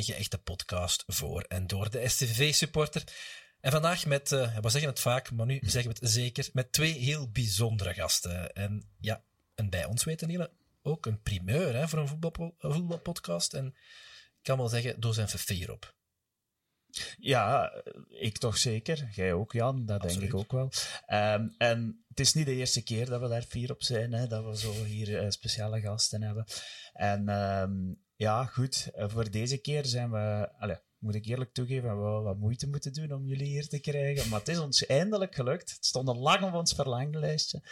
enige echte podcast voor en door de STV-supporter. En vandaag met, uh, we zeggen het vaak, maar nu zeggen we het zeker, met twee heel bijzondere gasten. En ja, en bij ons weten jullie ook een primeur hè, voor een voetbal, voetbalpodcast. En ik kan wel zeggen, door zijn verveer op. Ja, ik toch zeker. Jij ook, Jan. Dat denk ik ook wel. Um, en het is niet de eerste keer dat we daar vier op zijn, hè, dat we zo hier uh, speciale gasten hebben. En um, ja, goed. Uh, voor deze keer zijn we... Allez, moet ik eerlijk toegeven, we wel wat moeite moeten doen om jullie hier te krijgen. Maar het is ons eindelijk gelukt. Het stond al lang op ons verlanglijstje.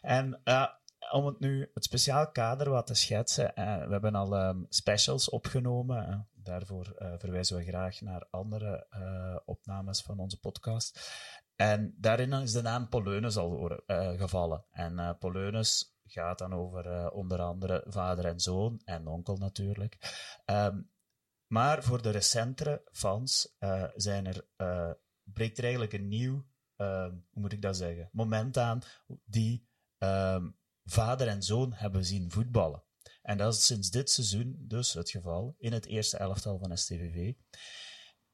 En uh, om het nu, het speciaal kader wat te schetsen. we hebben al um, specials opgenomen daarvoor verwijzen we graag naar andere opnames van onze podcast. En daarin is de naam Polonus al gevallen. En Polonus gaat dan over onder andere vader en zoon en onkel natuurlijk. Um, maar voor de recentere fans zijn er, breekt er eigenlijk een nieuw, ehm, hoe moet ik dat zeggen, moment aan die um, vader en zoon hebben zien voetballen. En dat is sinds dit seizoen dus het geval in het eerste elftal van STVV.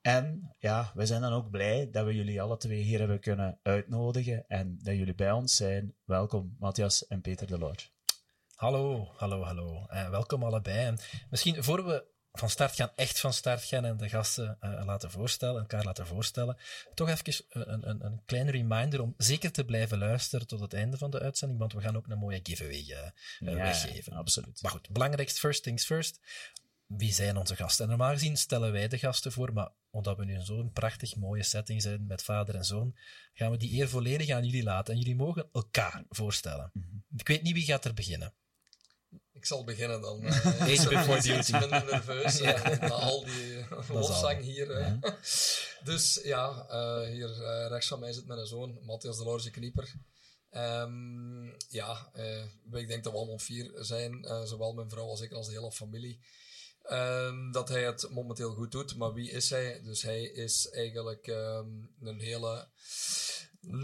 En ja, we zijn dan ook blij dat we jullie alle twee hier hebben kunnen uitnodigen en dat jullie bij ons zijn. Welkom, Matthias en Peter de Lodge. Hallo, hallo, hallo. Uh, welkom allebei. misschien voor we van start gaan, echt van start gaan en de gasten uh, laten voorstellen, elkaar laten voorstellen. Toch even een, een, een kleine reminder om zeker te blijven luisteren tot het einde van de uitzending, want we gaan ook een mooie giveaway uh, ja, weggeven. absoluut. Maar goed, belangrijkst, first things first. Wie zijn onze gasten? En normaal gezien stellen wij de gasten voor, maar omdat we nu in zo'n prachtig mooie setting zijn met vader en zoon, gaan we die eer volledig aan jullie laten. En jullie mogen elkaar voorstellen. Mm -hmm. Ik weet niet wie gaat er beginnen. Ik zal beginnen dan. Uh, Eens before duty. Ik ben nerveus ja. uh, na al die lofzang hier. Uh. Ja. Dus ja, hier rechts van mij zit mijn zoon, Matthias de Lorge Knieper. Um, ja, ik denk dat we allemaal vier zijn, zowel mijn vrouw als ik als de hele familie. Um, dat hij het momenteel goed doet. Maar wie is hij? Dus hij is eigenlijk um, een hele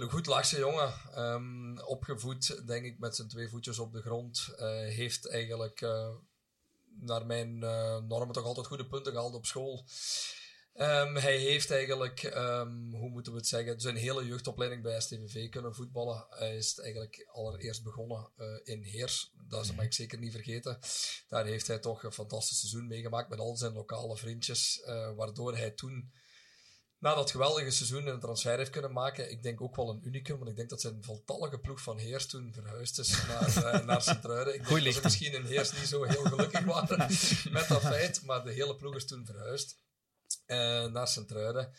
goed laagse jongen. Um, opgevoed, denk ik, met zijn twee voetjes op de grond. Uh, heeft eigenlijk uh, naar mijn uh, normen toch altijd goede punten gehaald op school. Um, hij heeft eigenlijk, um, hoe moeten we het zeggen, zijn hele jeugdopleiding bij STVV kunnen voetballen. Hij is eigenlijk allereerst begonnen uh, in Heers. Dat mag ik zeker niet vergeten. Daar heeft hij toch een fantastisch seizoen meegemaakt met al zijn lokale vriendjes. Uh, waardoor hij toen na dat geweldige seizoen een transfer heeft kunnen maken. Ik denk ook wel een unicum, want ik denk dat zijn voltallige ploeg van Heers toen verhuisd is naar, uh, naar Sint-Truiden. Ik denk dat ze misschien in Heers niet zo heel gelukkig waren met dat feit, maar de hele ploeg is toen verhuisd naar Sint-Truiden.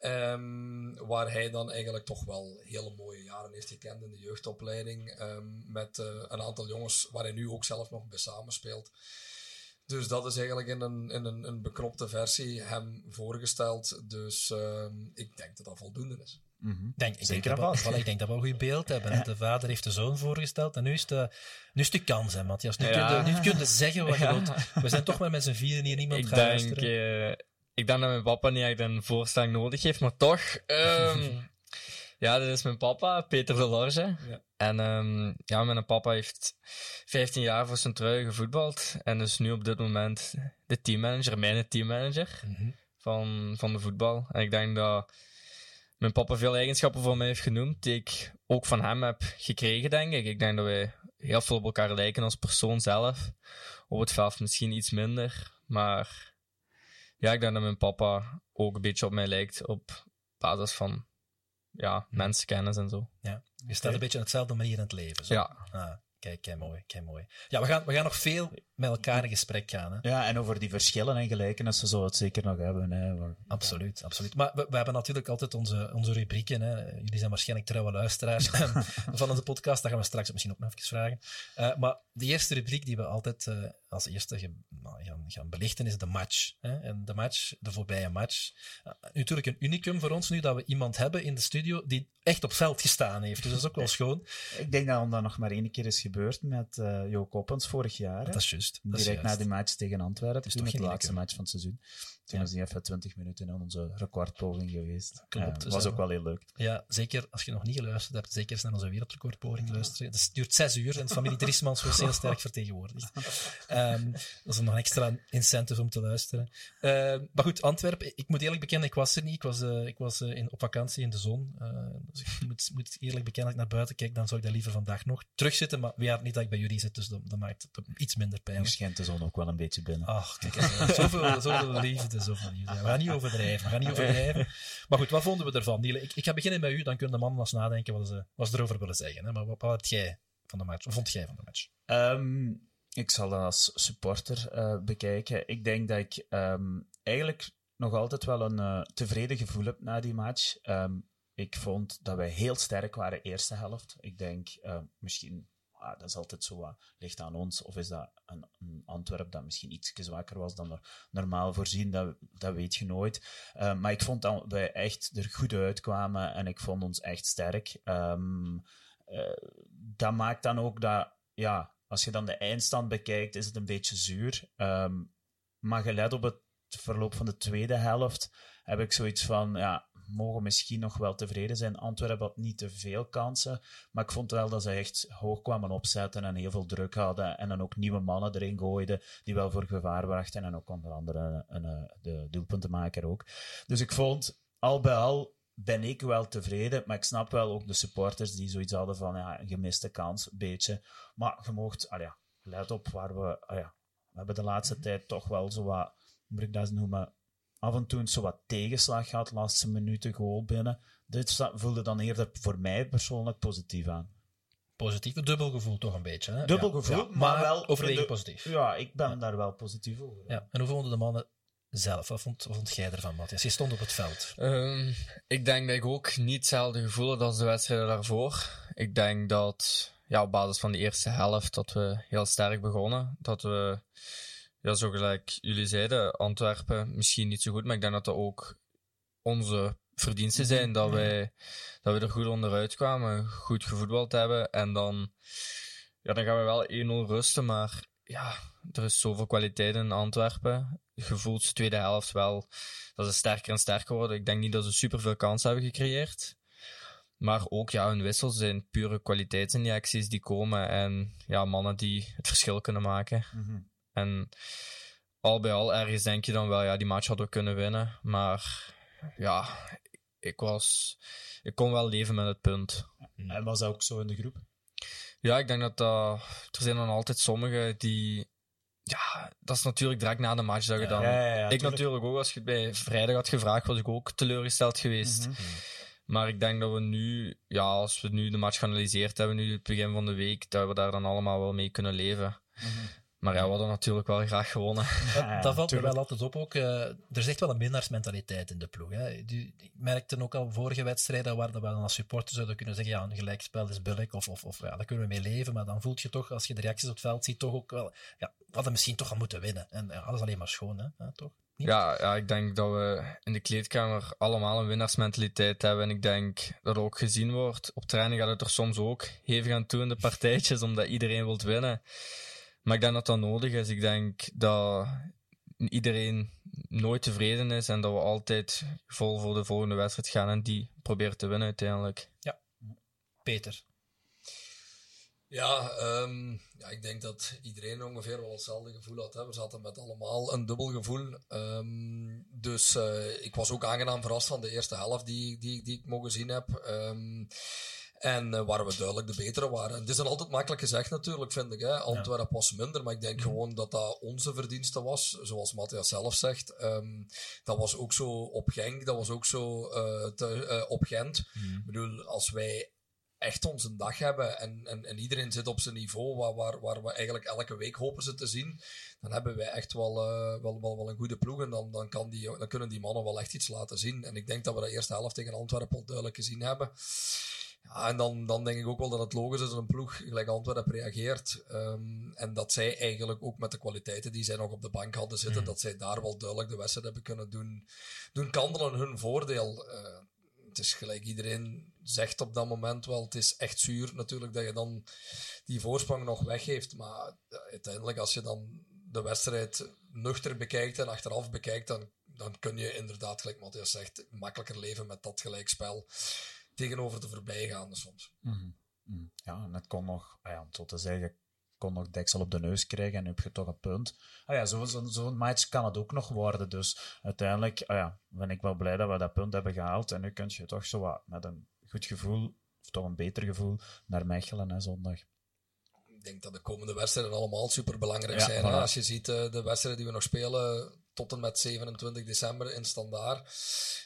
Um, waar hij dan eigenlijk toch wel hele mooie jaren heeft gekend in de jeugdopleiding. Um, met uh, een aantal jongens waar hij nu ook zelf nog bij samenspeelt. Dus dat is eigenlijk in een, in een, een beknopte versie hem voorgesteld. Dus uh, ik denk dat dat voldoende is. Mm -hmm. denk, ik, Zeker denk dat wel, ik denk dat we een goed beeld hebben. Ja. De vader heeft de zoon voorgesteld en nu is de, nu is de kans, hè, Matthias. Nu, ja. kun je, nu kun je zeggen wat je ja. wilt. We zijn toch maar met z'n vieren hier niemand ik gaat denk, luisteren. Uh, ik denk dat mijn papa niet echt een voorstelling nodig heeft, maar toch... Um, ja, dit is mijn papa, Peter de Lorge. Ja. En um, ja, mijn papa heeft 15 jaar voor zijn trui gevoetbald. En is nu op dit moment de teammanager, mijn teammanager mm -hmm. van, van de voetbal. En ik denk dat mijn papa veel eigenschappen voor mij heeft genoemd, die ik ook van hem heb gekregen, denk ik. Ik denk dat wij heel veel op elkaar lijken als persoon zelf. Op het veld misschien iets minder, maar ja, ik denk dat mijn papa ook een beetje op mij lijkt op basis van ja, hm. mensenkennis en zo. Ja, je staat een beetje op hetzelfde manier in het leven. Zo. Ja. Ah, kijk, kijk mooi, kijk mooi. Ja, we gaan, we gaan nog veel met elkaar in gesprek gaan. Hè? Ja, en over die verschillen en gelijkenissen zullen we het zeker nog hebben. Hè. Absoluut, absoluut. Maar we, we, hebben natuurlijk altijd onze, onze rubrieken. Hè. Jullie zijn waarschijnlijk trouwe luisteraars van onze podcast. Dat gaan we straks misschien ook nog even vragen. Uh, maar de eerste rubriek die we altijd uh, als eerste ge, nou, gaan, gaan belichten is de match. Hè. En de match, de voorbije match. Uh, natuurlijk een unicum voor ons nu dat we iemand hebben in de studio die echt op veld gestaan heeft. Dus dat is ook wel schoon. Ik denk dat dat nog maar één keer is gebeurd met uh, Jo Koppens vorig jaar. Dat is juist. Direct na die match tegen Antwerpen. Toch de laatste match van het seizoen. Toen is die even 20 minuten in onze recordpoging geweest. Klopt. Uh, was ook wel heel leuk. Ja, zeker als je nog niet geluisterd hebt, zeker eens naar onze wereldrecordpoging luisteren. Het duurt zes uur en de familie Driesmans wordt heel sterk vertegenwoordigd. Um, dat is nog een extra incentive om te luisteren. Uh, maar goed, Antwerpen, ik moet eerlijk bekennen, ik was er niet. Ik was, uh, ik was uh, in, op vakantie in de zon. dus ik moet, moet eerlijk bekennen, als ik naar buiten kijk, dan zou ik daar liever vandaag nog terugzitten. Maar ja, niet dat ik bij jullie zit, dus dat, dat maakt het iets minder pijn. Nu schijnt de zon ook wel een beetje binnen. Ach, kijk zoveel, zoveel liefde, we gaan niet overdrijven, gaan niet overdrijven. Maar goed, wat vonden we ervan? Ik, ik ga beginnen bij u, dan kunnen de mannen eens nadenken wat ze, wat ze erover willen zeggen. Hè? Maar wat, wat jij van de match? Wat vond jij van de match? Um, ik zal dat als supporter uh, bekijken. Ik denk dat ik um, eigenlijk nog altijd wel een uh, tevreden gevoel heb na die match. Um, ik vond dat wij heel sterk waren eerste helft. Ik denk uh, misschien, ah, dat is altijd zo, uh, ligt aan ons. Of is dat een, Antwerp dat misschien iets zwakker was dan normaal voorzien? Dat, dat weet je nooit. Uh, maar ik vond dat wij echt er goed uitkwamen en ik vond ons echt sterk. Um, dat maakt dan ook dat, ja, als je dan de eindstand bekijkt, is het een beetje zuur. Um, maar gelet op het verloop van de tweede helft heb ik zoiets van, ja, mogen misschien nog wel tevreden zijn. Antwerpen had niet te veel kansen, maar ik vond wel dat ze echt hoog kwamen opzetten en heel veel druk hadden en dan ook nieuwe mannen erin gooiden die wel voor gevaar brachten en ook onder andere een, een, de doelpuntenmaker ook. Dus ik vond, al bij al ben ik wel tevreden, maar ik snap wel ook de supporters die zoiets hadden van ja, een gemiste kans, een beetje. Maar je mocht, ah ja, let op waar we, ah ja, we hebben de laatste tijd toch wel zo wat, moet ik dat noemen, af en toe zo wat tegenslag gehad, laatste minuten goal binnen. Dit voelde dan eerder voor mij persoonlijk positief aan. Positief, dubbel gevoel toch een beetje. Hè? Dubbel gevoel, ja, maar, maar, wel... Overwegend positief. Ja, ik ben ja. daar wel positief over. Ja. En hoe vonden de mannen zelf? Wat vond, wat vond jij ervan, Matthias? Je stond op het veld. Um, ik denk dat ik ook niet hetzelfde gevoel had als de wedstrijden daarvoor. Ik denk dat, ja, op basis van de eerste helft, dat we heel sterk begonnen. Dat we ja, zo gelijk jullie zeiden, Antwerpen misschien niet zo goed, maar ik denk dat dat ook onze verdiensten mhm. zijn. Dat, wij, dat we er goed onderuit kwamen, goed gevoetbald hebben. En dan, ja, dan gaan we wel 1-0 rusten, maar ja, er is zoveel kwaliteit in Antwerpen. Gevoeld de tweede helft wel dat ze sterker en sterker worden. Ik denk niet dat ze superveel kansen hebben gecreëerd. Maar ook ja, hun wissels zijn pure kwaliteitsinjecties die komen. En ja, mannen die het verschil kunnen maken. Mm en al bij al, ergens denk je dan wel, ja, die match hadden we kunnen winnen. Maar ja, ik was... Ik kon wel leven met het punt. En was dat ook zo in de groep? Ja, ik denk dat dat... Er zijn dan altijd sommigen die... Ja, dat is natuurlijk direct na de match dat je dan... Ja, ja, ja, ik natuurlijk ook, als je het bij vrijdag had gevraagd, was ik ook teleurgesteld geweest. Mm -hmm. Maar ik denk dat we nu, ja, als we nu de match geanalyseerd hebben, nu het begin van de week, dat we daar dan allemaal wel mee kunnen leven. Mm -hmm. Maar ja, we hadden natuurlijk wel graag gewonnen. Dat, dat valt me wel altijd op ook. Uh, er is echt wel een minnaarsmentaliteit in de ploeg. Hè. Ik merkte ook al vorige wedstrijden waar we dan als supporter zouden kunnen zeggen, ja, een gelijkspel is billig, of, of, of ja, daar kunnen we mee leven. Maar dan voelt je toch, als je de reacties op het veld ziet, toch ook wel, ja, we hadden misschien toch al moeten winnen. En ja, dat is alleen maar schoon, hè, ja, toch? Ja, ja, ik denk dat we in de kleedkamer allemaal een winnaarsmentaliteit hebben. En ik denk dat het ook gezien wordt. Op training gaat het er soms ook hevig aan toe in de partijtjes, omdat iedereen wilt winnen. Maar ik denk dat dat nodig is. Ik denk dat iedereen nooit tevreden is en dat we altijd vol voor de volgende wedstrijd gaan en die proberen te winnen uiteindelijk. Ja. Peter. Ja, um, ja, ik denk dat iedereen ongeveer wel hetzelfde gevoel had. Hè. We zaten met allemaal een dubbel gevoel. Um, dus uh, ik was ook aangenaam verrast van de eerste helft die, die, die ik mogen zien heb. Um, en uh, waar we duidelijk de betere waren. Het is dan altijd makkelijk gezegd natuurlijk, vind ik. Hè. Antwerpen ja. was minder, maar ik denk gewoon dat dat onze verdienste was. Zoals Matthias zelf zegt. Um, dat was ook zo op Genk, dat was ook zo uh, te, uh, op Gent. Mm. Ik bedoel, als wij echt onze dag hebben en, en, en iedereen zit op zijn niveau waar, waar, waar we eigenlijk elke week hopen ze te zien, dan hebben wij echt wel, wel, wel, wel een goede ploeg en dan, dan, kan die, dan kunnen die mannen wel echt iets laten zien. En ik denk dat we de eerste helft tegen Antwerpen al duidelijk gezien hebben. Ja, en dan, dan denk ik ook wel dat het logisch is dat een ploeg gelijk Antwerpen reageert. Um, en dat zij eigenlijk ook met de kwaliteiten die zij nog op de bank hadden zitten, mm. dat zij daar wel duidelijk de wedstrijd hebben kunnen doen, doen kandelen hun voordeel. Uh, het is gelijk iedereen zegt op dat moment wel, het is echt zuur natuurlijk dat je dan die voorsprong nog weggeeft. Maar uh, uiteindelijk als je dan de wedstrijd nuchter bekijkt en achteraf bekijkt, dan, dan kun je inderdaad, gelijk Matthias zegt, makkelijker leven met dat gelijkspel tegenover de voorbijgaande soms. Mm -hmm. Ja, en het kon nog, ah ja, om zo te zeggen, kon nog deksel op de neus krijgen en nu heb je toch een punt. Ah ja, zo'n zo, zo match kan het ook nog worden. Dus uiteindelijk ah ja, ben ik wel blij dat we dat punt hebben gehaald. En nu kun je toch zo wat met een goed gevoel, of toch een beter gevoel, naar Mechelen hè, zondag. Ik denk dat de komende wedstrijden allemaal super belangrijk zijn. Als je ziet uh, de wedstrijden die we nog spelen, tot en met 27 december in Standaard.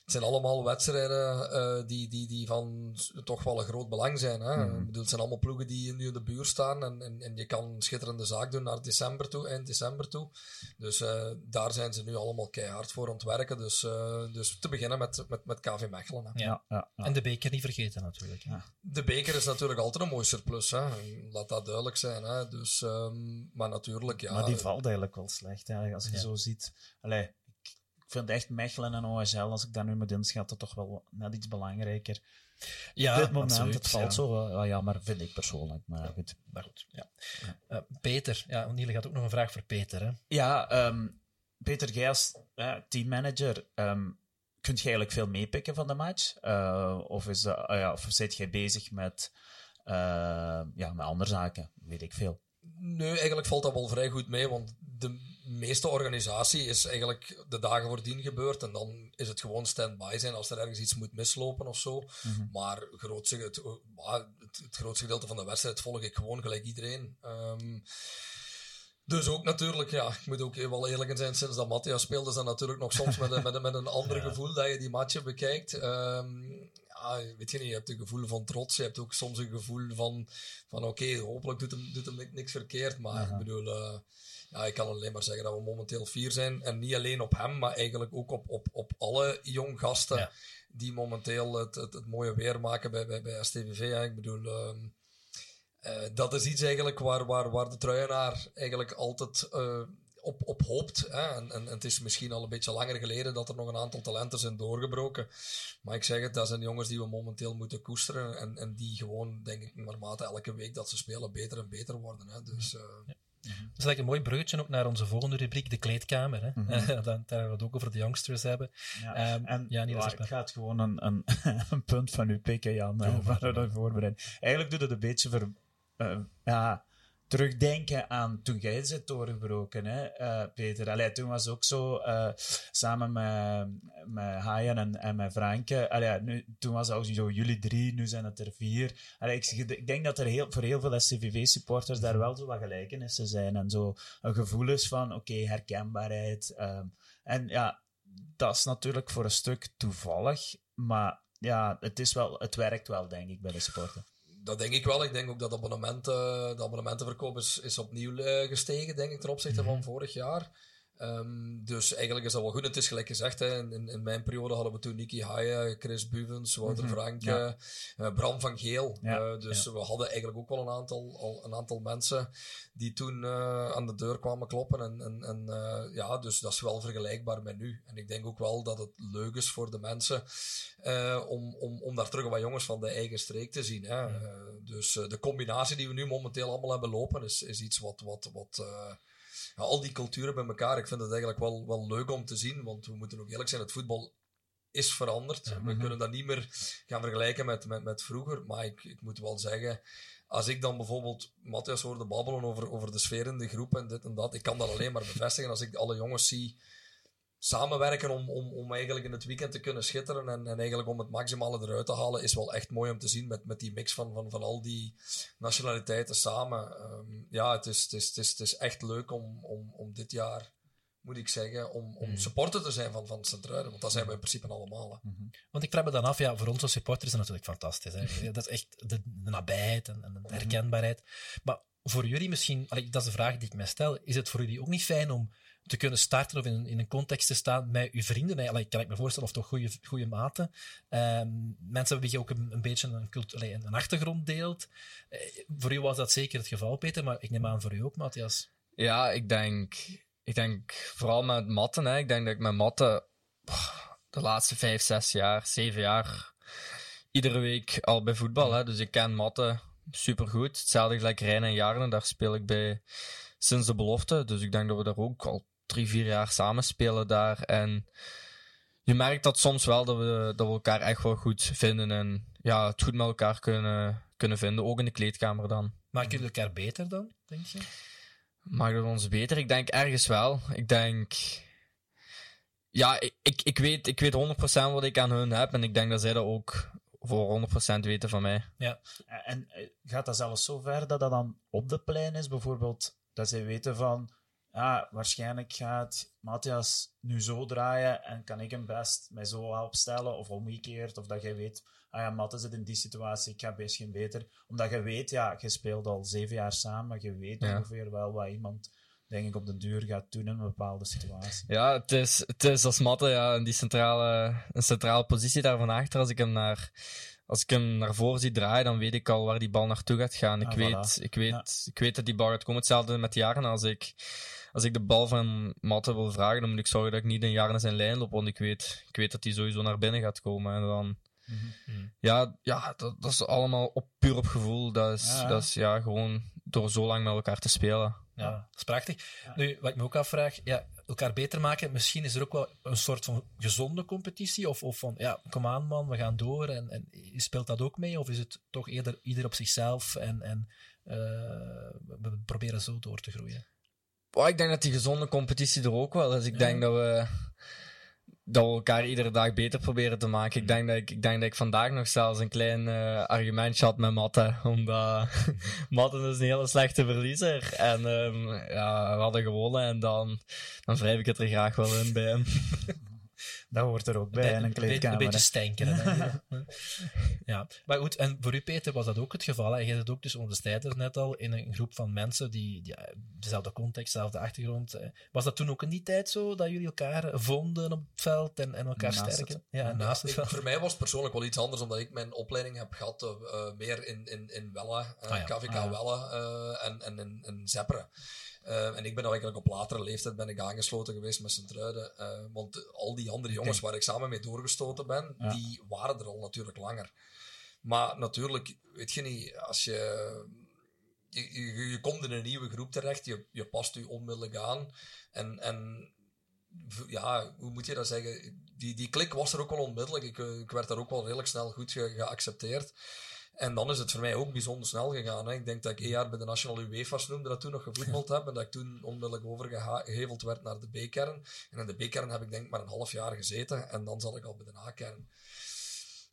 Het zijn allemaal wedstrijden uh, die, die, die van toch wel een groot belang zijn. Hè? Mm. Ik bedoel, het zijn allemaal ploegen die nu in de buurt staan en, en, en je kan een schitterende zaak doen naar december toe, eind december toe. Dus uh, daar zijn ze nu allemaal keihard voor aan het werken. Dus, uh, dus te beginnen met, met, met KV Mechelen. Hè? Ja. Ja, ja. En de beker niet vergeten natuurlijk. De beker is natuurlijk altijd een mooi surplus. Hè? Laat dat duidelijk zijn. Hè? Dus, um, maar natuurlijk, ja. Maar die valt eigenlijk wel slecht, hè? als je zo ziet. Allee, ik vind echt Mechelen en OSL, als ik daar nu moet inschatten, toch wel net iets belangrijker. Ja, Op dit moment, absoluut, het valt ja. zo wel ja, maar vind ik persoonlijk. Maar goed. Maar goed ja. Uh, Peter, ja, Niele gaat ook nog een vraag voor Peter. Hè? Ja, um, Peter, jij als uh, teammanager, um, kunt je eigenlijk veel meepikken van de match? Uh, of, is dat, ja, of zit jij bezig met, ja, met andere zaken? Weet ik veel. Nee, eigenlijk valt dat wel vrij goed mee, want de meeste organisatie is eigenlijk de dagen voordien gebeurd en dan is het gewoon stand-by zijn als er ergens iets moet mislopen of zo. Mm -hmm. Maar het grootste, het, het, het, grootste gedeelte van de wedstrijd volg ik gewoon gelijk iedereen. Um, dus ook natuurlijk, ja, ik moet ook wel eerlijk in zijn, sinds dat Matthias speelde, is dat natuurlijk nog soms met, een, met, met een ander ja. gevoel dat je die matchen bekijkt. Um, ja, weet je niet, je hebt een gevoel van trots, je hebt ook soms een gevoel van, van oké, okay, hopelijk doet hem, doet hem niks verkeerd, maar ik bedoel, uh, ja, ik kan alleen maar zeggen dat we momenteel vier zijn. En niet alleen op hem, maar eigenlijk ook op, op, op alle jong gasten ja. die momenteel het, het, het, mooie weer maken bij, bij, bij STVV. Hè. Ik bedoel, um, uh, dat is iets eigenlijk waar, waar, waar de truienaar eigenlijk altijd uh, op, op hoopt. Hè. En, en, en, het is misschien al een beetje langer geleden dat er nog een aantal talenten zijn doorgebroken. Maar ik zeg het, dat zijn jongens die we momenteel moeten koesteren. En, en die gewoon, denk ik, naarmate elke week dat ze spelen, beter en beter worden. Hè. Dus... Uh, ja. Dat is eigenlijk een mooi bruggetje ook naar onze volgende rubriek, de kleedkamer. Hè? Mm -hmm. Dan, daar we het ook over de youngsters hebben. Ja. Um, en ja, niet waar, ik ga het gewoon een, een, een, punt van u pikken, Jan, oh, waar we voorbereiden. Eigenlijk doet het een beetje ver, uh, ja, terugdenken aan toen jij zit doorgebroken, hè, uh, Peter. Allee, toen was het ook zo, uh, samen met, met Hayan en, en met Franke. Allee, nu, toen was het ook zo jullie drie, nu zijn het er vier. Allee, ik, ik denk dat er heel, voor heel veel SCVV-supporters daar wel zo wat gelijkenissen zijn. En zo een gevoel is van, oké, herkenbaarheid. Um, en ja, dat is natuurlijk voor een stuk toevallig, maar ja, het, is wel, het werkt wel, denk ik, bij de supporter dat denk ik wel. Ik denk ook dat abonnementen, de abonnementenverkoop is, is opnieuw uh, gestegen, denk ik, ten opzichte mm -hmm. van vorig jaar. Um, dus eigenlijk is dat wel goed. Het is gelijk gezegd, hè, in, in mijn periode hadden we toen Nicky Haaien, Chris Buvens, Wouter mm -hmm. Franke, ja. uh, Bram van Geel. Ja. Uh, dus ja. we hadden eigenlijk ook wel een aantal, al, een aantal mensen die toen aan de deur kwamen kloppen. En, en, en ja, dus dat is wel vergelijkbaar met nu. En ik denk ook wel dat het leuk is voor de mensen om, om, om daar terug wat jongens van de eigen streek te zien. Hè. dus de combinatie die we nu momenteel allemaal hebben lopen, is, is iets wat, wat, wat ja, al die culturen bij elkaar. Ik vind het eigenlijk wel, wel leuk om te zien, want we moeten ook eerlijk zijn, het voetbal is veranderd. Ja, we mm-hmm. kunnen dat niet meer gaan vergelijken met, met, met vroeger, maar ik, ik moet wel zeggen, als ik dan bijvoorbeeld Matthias hoorde babbelen over, over de sfeer in de groep en dit en dat, ik kan dat alleen maar bevestigen als ik alle jongens zie samenwerken om, om, om eigenlijk in het weekend te kunnen schitteren en, en eigenlijk om het maximale eruit te halen, is wel echt mooi om te zien met, met die mix van, van, van al die nationaliteiten samen. Um, ja, het is, het, is, het, is, het is echt leuk om, om, om dit jaar, moet ik zeggen, om, om mm. supporter te zijn van, van Centruiden, want dat zijn we in principe allemaal. -hmm. Want ik vraag me dan af, ja, voor ons als supporters is dat natuurlijk fantastisch. Hè? Dat is echt de, de nabijheid en, en de mhm. herkenbaarheid. Maar voor jullie misschien, allee, dat is de vraag die ik mij stel, is het voor jullie ook niet fijn om te kunnen starten of in, een context te staan met uw vrienden. Eigenlijk kan ik me voorstellen, of toch goede, goede maten. Um, mensen hebben je ook een, beetje een, een achtergrond deelt. Uh, voor u was dat zeker het geval, Peter, maar ik neem aan voor u ook, Matthias. Ja, ik denk, ik denk vooral met matten. Ik denk dat ik met matten de laatste vijf, zes jaar, zeven jaar iedere week al bij voetbal. Hè. Dus ik ken matten supergoed. Hetzelfde gelijk Rijn en Jarne, daar speel ik bij sinds de belofte. Dus ik denk dat we daar ook al drie, vier jaar samen spelen daar. En je merkt dat soms wel dat we, dat we elkaar echt wel goed vinden en ja, het goed met elkaar kunnen, kunnen vinden, ook in de kleedkamer dan. Maken jullie elkaar beter dan, denk je? Maken we ons beter? Ik denk ergens wel. Ik denk... Ja, ik, ik, ik, weet, ik weet 100% wat ik aan hun heb en ik denk dat zij dat ook voor 100% weten van mij. Ja. En eh, gaat dat zelfs zo ver dat dat dan op de plein is? Bijvoorbeeld dat zij weten van, ja, waarschijnlijk gaat Matthias nu zo draaien en kan ik hem best mij zo opstellen of omgekeerd. Of dat jij weet, ah ja, Matthias zit in die situatie, ik ga best geen beter. Omdat je weet, ja, je speelt al zeven jaar samen, je weet Ja. ongeveer wel wat iemand, denk ik, op de duur gaat doen in een bepaalde situatie. Ja, het is, het is als Matte ja, in die centrale, een centrale positie daar van achter. Als ik hem naar, als ik hem naar voren zie draaien, dan weet ik al waar die bal naartoe gaat gaan. Ik, Ah, weet, voilà. ik, weet, ik weet dat die bal gaat komen. Hetzelfde met Jaren. Als ik, als ik de bal van Matte wil vragen, dan moet ik zorgen dat ik niet een jaar naar zijn lijn loop. Want ik weet, ik weet dat hij sowieso naar binnen gaat komen. En dan, Mhm. ja, ja dat, dat is allemaal op, puur op gevoel. Dat is, Ja. dat is ja, gewoon door zo lang met elkaar te spelen. Ja, dat is prachtig. Nu, wat ik me ook afvraag, ja, elkaar beter maken, misschien is er ook wel een soort van gezonde competitie, of, of van, ja, kom aan man, we gaan door, en, en speelt dat ook mee, of is het toch eerder ieder op zichzelf en, en eh, we proberen zo door te groeien? Oh, ik denk dat die gezonde competitie er ook wel is. Ik denk dat we, dat we elkaar iedere dag beter proberen te maken. Ik denk dat ik, ik, denk dat ik vandaag nog zelfs een klein eh, argumentje had met Matte. Omdat Matte is een hele slechte verliezer. En ehm, ja, we hadden gewonnen en dan, dan wrijf ik het er graag wel in bij hem. Dat hoort er ook bij in een Een beetje stenken. ja, maar goed, en voor u Peter was dat ook het geval. Hè? Jij zit ook dus onderstijds net al in een groep van mensen die, die ja, dezelfde context, dezelfde achtergrond. eh. Was dat toen ook in die tijd zo, dat jullie elkaar vonden op het veld en, en elkaar Naast sterken? het- Ja, naast het Ik- veld. voor mij was het persoonlijk wel iets anders, omdat ik mijn opleiding heb gehad eh, eh, meer in, in, in Welle, eh, Ah ja, KVK ah ja. Welle eh, en, en in, in Zepperen. Eh, en ik ben eigenlijk op latere leeftijd ben ik aangesloten geweest met Sint-Truiden. eh, want al die andere jongens waar ik samen mee doorgestoten ben, Ja. die waren er al natuurlijk langer. Maar natuurlijk, weet je niet, als je... Je, je, je komt in een nieuwe groep terecht, je, je past je onmiddellijk aan. En, en ja, hoe moet je dat zeggen? Die, die klik was er ook wel onmiddellijk. Ik, eh, ik werd daar ook wel redelijk snel goed ge- geaccepteerd. En dan is het voor mij ook bijzonder snel gegaan. Hè. Ik denk dat ik één jaar bij de Nationale UEFA's noemde, dat toen nog gevoetbald heb. En dat ik toen onmiddellijk overgeheveld werd naar de B-kern. En in de B-kern heb ik denk ik maar een half jaar gezeten. En dan zat ik al bij de A-kern.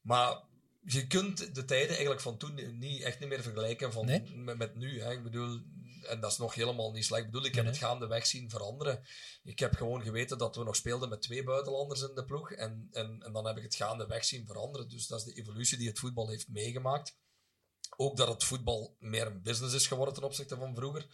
Maar je kunt de tijden eigenlijk van toen niet, echt niet meer vergelijken van, Nee? met, met nu. Hè. Ik bedoel, en dat is nog helemaal niet slecht. Ik bedoel, ik heb Nee, het gaandeweg zien veranderen. Ik heb gewoon geweten dat we nog speelden met twee buitenlanders in de ploeg. En, en, en dan heb ik het gaandeweg zien veranderen. Dus dat is de evolutie die het voetbal heeft meegemaakt. Ook dat het voetbal meer een business is geworden ten opzichte van vroeger.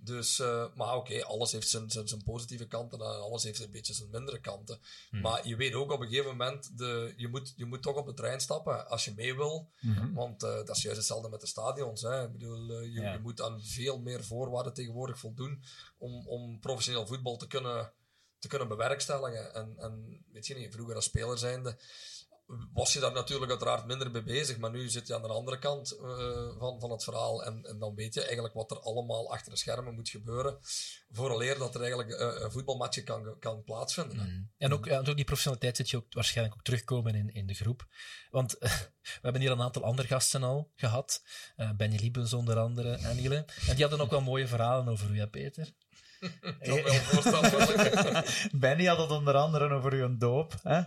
Dus, eh, maar oké, alles heeft zijn, zijn, zijn positieve kanten en alles heeft een beetje zijn mindere kanten. Maar je weet ook op een gegeven moment, de, je, moet, je moet toch op de trein stappen als je mee wil. Mhm. Want eh, dat is juist hetzelfde met de stadions. Hè. Ik bedoel, eh, je, Ja. je moet aan veel meer voorwaarden tegenwoordig voldoen om, om professioneel voetbal te kunnen, te kunnen bewerkstelligen. En, en weet je niet, vroeger als speler zijnde was je daar natuurlijk uiteraard minder mee bezig, maar nu zit je aan de andere kant eh, van, van het verhaal en, en dan weet je eigenlijk wat er allemaal achter de schermen moet gebeuren vooraleer dat er eigenlijk eh, een voetbalmatje kan, kan plaatsvinden. Mm. En ook, ja, door die professionaliteit zit je ook waarschijnlijk ook terugkomen in, in de groep. Want we hebben hier een aantal andere gasten al gehad. Eh Benny Liebens onder andere en. En die hadden ook wel mooie verhalen over u, Peter? Wel. Benny had het onder andere over uw doop. Hè?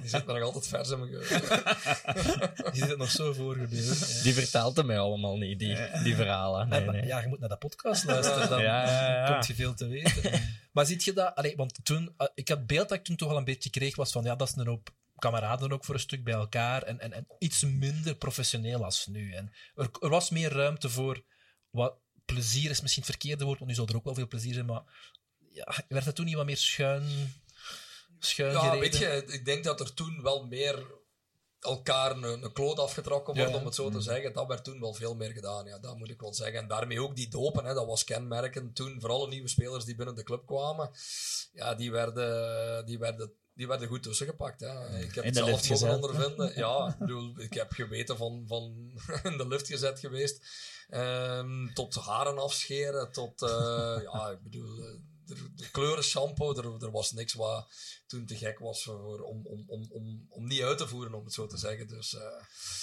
Die zit me nog altijd vers in mijn geheugen. Die zit nog zo voorgebeeld. Ja. Die vertelt het mij allemaal niet, die, die verhalen. Nee, nee. Ja, je moet naar de podcast luisteren, dan Ja, ja, ja. komt je veel te weten. maar ziet je dat? Allee, want toen, eh, ik had het beeld dat ik toen toch wel een beetje kreeg, was van ja, dat is een hoop kameraden ook voor een stuk bij elkaar en, en, en iets minder professioneel als nu. En er, er was meer ruimte voor wat plezier is misschien het verkeerde woord, want nu zal er ook wel veel plezier zijn, maar ja, werd het toen niet wat meer schuin, schuin Ja, gereden? weet je, ik denk dat er toen wel meer elkaar een, een kloot afgetrokken wordt, Ja. om het zo te zeggen. Dat werd toen wel veel meer gedaan, ja, dat moet ik wel zeggen. En daarmee ook die dopen, hè, dat was kenmerkend toen. Vooral de nieuwe spelers die binnen de club kwamen, ja, die werden, die werden, die werden goed tussengepakt. Hè. Ik heb het zelf mogen gezet. ondervinden. Ja, ik bedoel, ik heb geweten van, van in de lift gezet geweest. Ehm, tot haren afscheren, tot, eh, ja, ik bedoel... eh, de, de kleuren shampoo, er, er was niks wat toen te gek was voor, om, om, om, om, om niet uit te voeren, om het zo te zeggen. Dus, uh,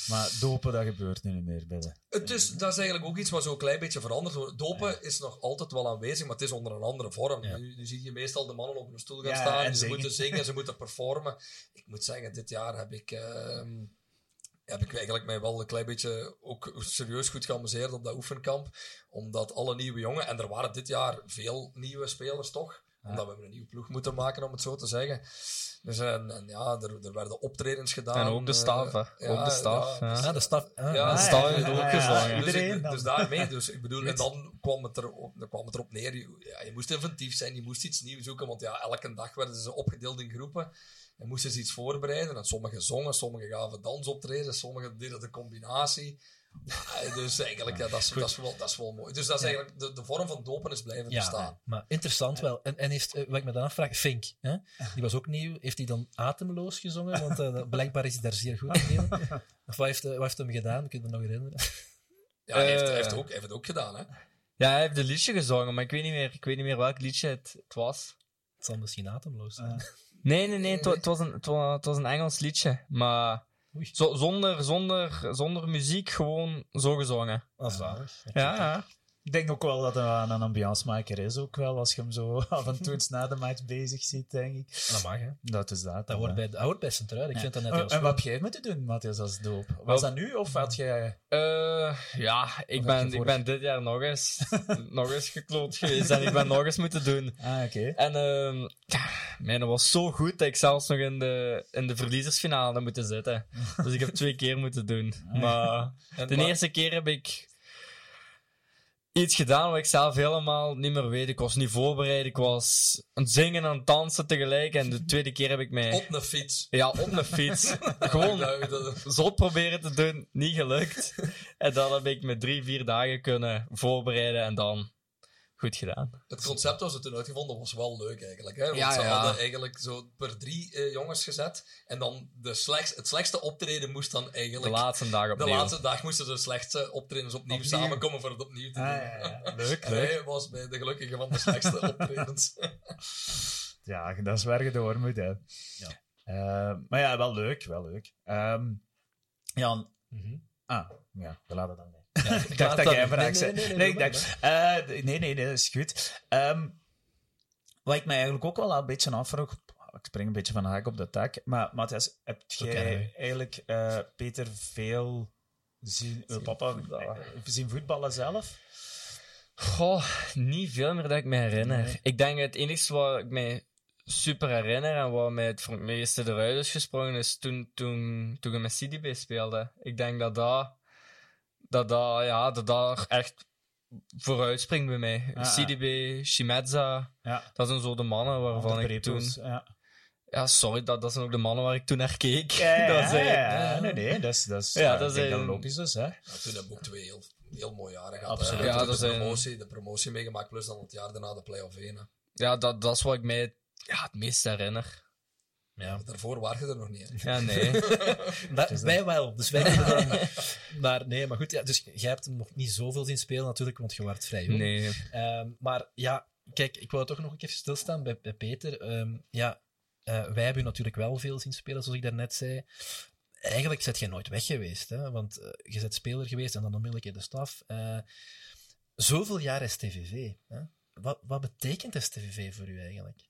maar dopen, dat gebeurt nu niet meer bij de... Het is, dat is eigenlijk ook iets wat zo'n klein beetje veranderd wordt. Dopen ja. is nog altijd wel aanwezig, maar het is onder een andere vorm. Ja. Nu, nu, zie je meestal de mannen op een stoel gaan ja, staan, en ze zingen. moeten zingen, ze moeten performen. Ik moet zeggen, dit jaar heb ik... Uh, heb ik eigenlijk mij wel een klein beetje ook serieus goed geamuseerd op dat oefenkamp. Omdat alle nieuwe jongen, en er waren dit jaar veel nieuwe spelers toch, omdat we een nieuwe ploeg moeten maken, om het zo te zeggen. Dus en, en ja, er, er, werden optredens gedaan. En ook de staf, uh, ja, ook de staf. Ja, ja. de staf. Ja, de staf heeft ook gezongen. Iedereen. Dus, dus daarmee, dus ik bedoel, en dan kwam het, er, dan kwam het erop neer, je, ja, je moest inventief zijn, je moest iets nieuws zoeken, want ja, elke dag werden ze opgedeeld in groepen. En moesten ze iets voorbereiden. En sommigen zongen, sommigen gaven dansoptreden, sommigen deden de combinatie. Ja, dus eigenlijk, ja, dat, is, dat, is wel, dat is wel mooi. Dus dat is eigenlijk, de, de vorm van dopen is blijven ja, bestaan. Maar interessant wel. En, en heeft, wat ik me dan afvraag, Fink, hè? die was ook nieuw. Heeft hij dan atemloos gezongen? Want uh, blijkbaar is hij daar zeer goed in. Of wat heeft, wat heeft hem gedaan? Kun je me nog herinneren? Ja, hij heeft, hij heeft, ook, hij heeft het ook gedaan, hè? Ja, hij heeft een liedje gezongen, maar ik weet niet meer, ik weet niet meer welk liedje het, het was. Het zal misschien atemloos zijn. Nee, nee, nee. Het was, een, het was een Engels liedje. Maar zo, zonder, zonder, zonder muziek, gewoon zo gezongen. Dat is waar. Ja, ja. Ik denk ook wel dat hij een ambiancemaker is, ook wel, als je hem zo af en toe eens na de match bezig ziet, denk ik. Dat mag, hè? Dat is dat. Dat hoort bij, dat bij Centraal. Ik ja. vind dat net heel En wat heb jij moeten doen, Matthias, als doop? Was dat nu, of had jij... Uh, ja, ik ben, ik ben dit jaar nog eens, nog eens gekloot geweest en ik ben nog eens moeten doen. Ah, oké. Okay. En uh, ja, mijn was zo goed dat ik zelfs nog in de, in de verliezersfinale moeten zitten. dus ik heb twee keer moeten doen. Ah, maar de maar... eerste keer heb ik iets gedaan wat ik zelf helemaal niet meer weet. Ik was niet voorbereid. Ik was aan het zingen en aan het dansen tegelijk. En de tweede keer heb ik mij... Op een fiets. Ja, op een fiets. Gewoon zot proberen te doen. Niet gelukt. En dan heb ik me drie, vier dagen kunnen voorbereiden. En dan goed gedaan. Het concept was er toen uitgevonden was wel leuk eigenlijk. Hè? Want ja, ze ja. hadden eigenlijk zo per drie uh, jongens gezet. En dan de slechts, het slechtste optreden moest dan eigenlijk... De laatste dag opnieuw. De laatste dag moesten de slechtste optredens opnieuw, opnieuw. samenkomen voor het opnieuw te doen. Ah, ja, leuk, leuk. hij was bij de gelukkige van de slechtste optredens. ja, dat is waar je door moet, hè. Ja. Uh, maar ja, wel leuk, wel leuk. Um, Jan... Mm -hmm. Ah, ja, we laten dan mee. Ja, ik dacht dat jij een vraag zei. Nee, nee, nee, nee, uh, nee, nee, dat is goed. Um, wat ik mij eigenlijk ook wel een beetje afvroeg, ik spring een beetje van de haak op de tak, maar Matthias, heb jij eigenlijk uh, Peter veel zien, papa voetballen. zien voetballen zelf? Goh, niet veel meer dat ik me herinner. Ik denk het enige wat ik mij super herinner en wat mij het meeste eruit is gesprongen is toen, toen, toen ik met CDB speelde. Ik denk dat dat dat dat, ja, dat daar echt vooruit springt bij mij. Ja, CDB, Shimeza, ja. dat zijn zo de mannen waarvan ik toen... Ja. ja, sorry, dat, dat zijn ook de mannen waar ik toen naar keek. Ja, dat zijn, ja, nee, nee, dat is, dat is, ja, dat is logisch is. Hè. toen hebben we ook twee heel, heel mooie jaren gehad. Absoluut. Ja, de, promotie, de promotie meegemaakt, plus dan het jaar daarna de play-off 1. Ja, dat, dat is wat ik mij ja, het meest herinner. Ja. Daarvoor waren je er nog niet. Hè? Ja, nee. dat, wij wel. Dus wij dan... Maar nee, maar goed. Ja, dus jij hebt hem nog niet zoveel zien spelen natuurlijk, want je werd vrij jong. Nee. Um, maar ja, kijk, ik wil toch nog een keer stilstaan bij, bij Peter. Um, ja, uh, wij hebben natuurlijk wel veel zien spelen, zoals ik daarnet zei. Eigenlijk zet je nooit weg geweest, hè? want uh, je bent speler geweest en dan onmiddellijk in de staf. Uh, zoveel jaar STVV. Hè? Wat, wat betekent STVV voor u eigenlijk?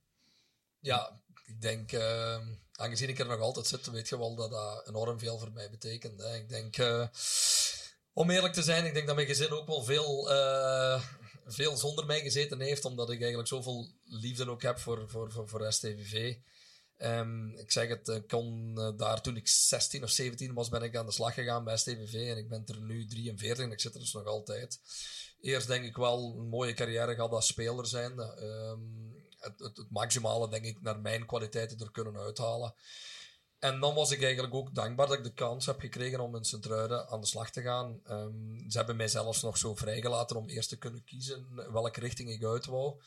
Ja, ik denk, uh, aangezien ik er nog altijd zit, weet je wel dat dat enorm veel voor mij betekent. Hè. Ik denk, uh, om eerlijk te zijn, ik denk dat mijn gezin ook wel veel, uh, veel zonder mij gezeten heeft, omdat ik eigenlijk zoveel liefde ook heb voor, voor, voor, voor STVV. Ehm, ik zeg het, ik kon daar toen ik 16 of 17 was, ben ik aan de slag gegaan bij STVV en ik ben er nu 43 en ik zit er dus nog altijd. Eerst denk ik wel een mooie carrière gehad als speler zijn. Um, het, maximale, denk ik, naar mijn kwaliteiten er kunnen uithalen. En dan was ik eigenlijk ook dankbaar dat ik de kans heb gekregen om in sint aan de slag te gaan. Um, ze hebben mij zelfs nog zo vrijgelaten om eerst te kunnen kiezen welke richting ik uit wou.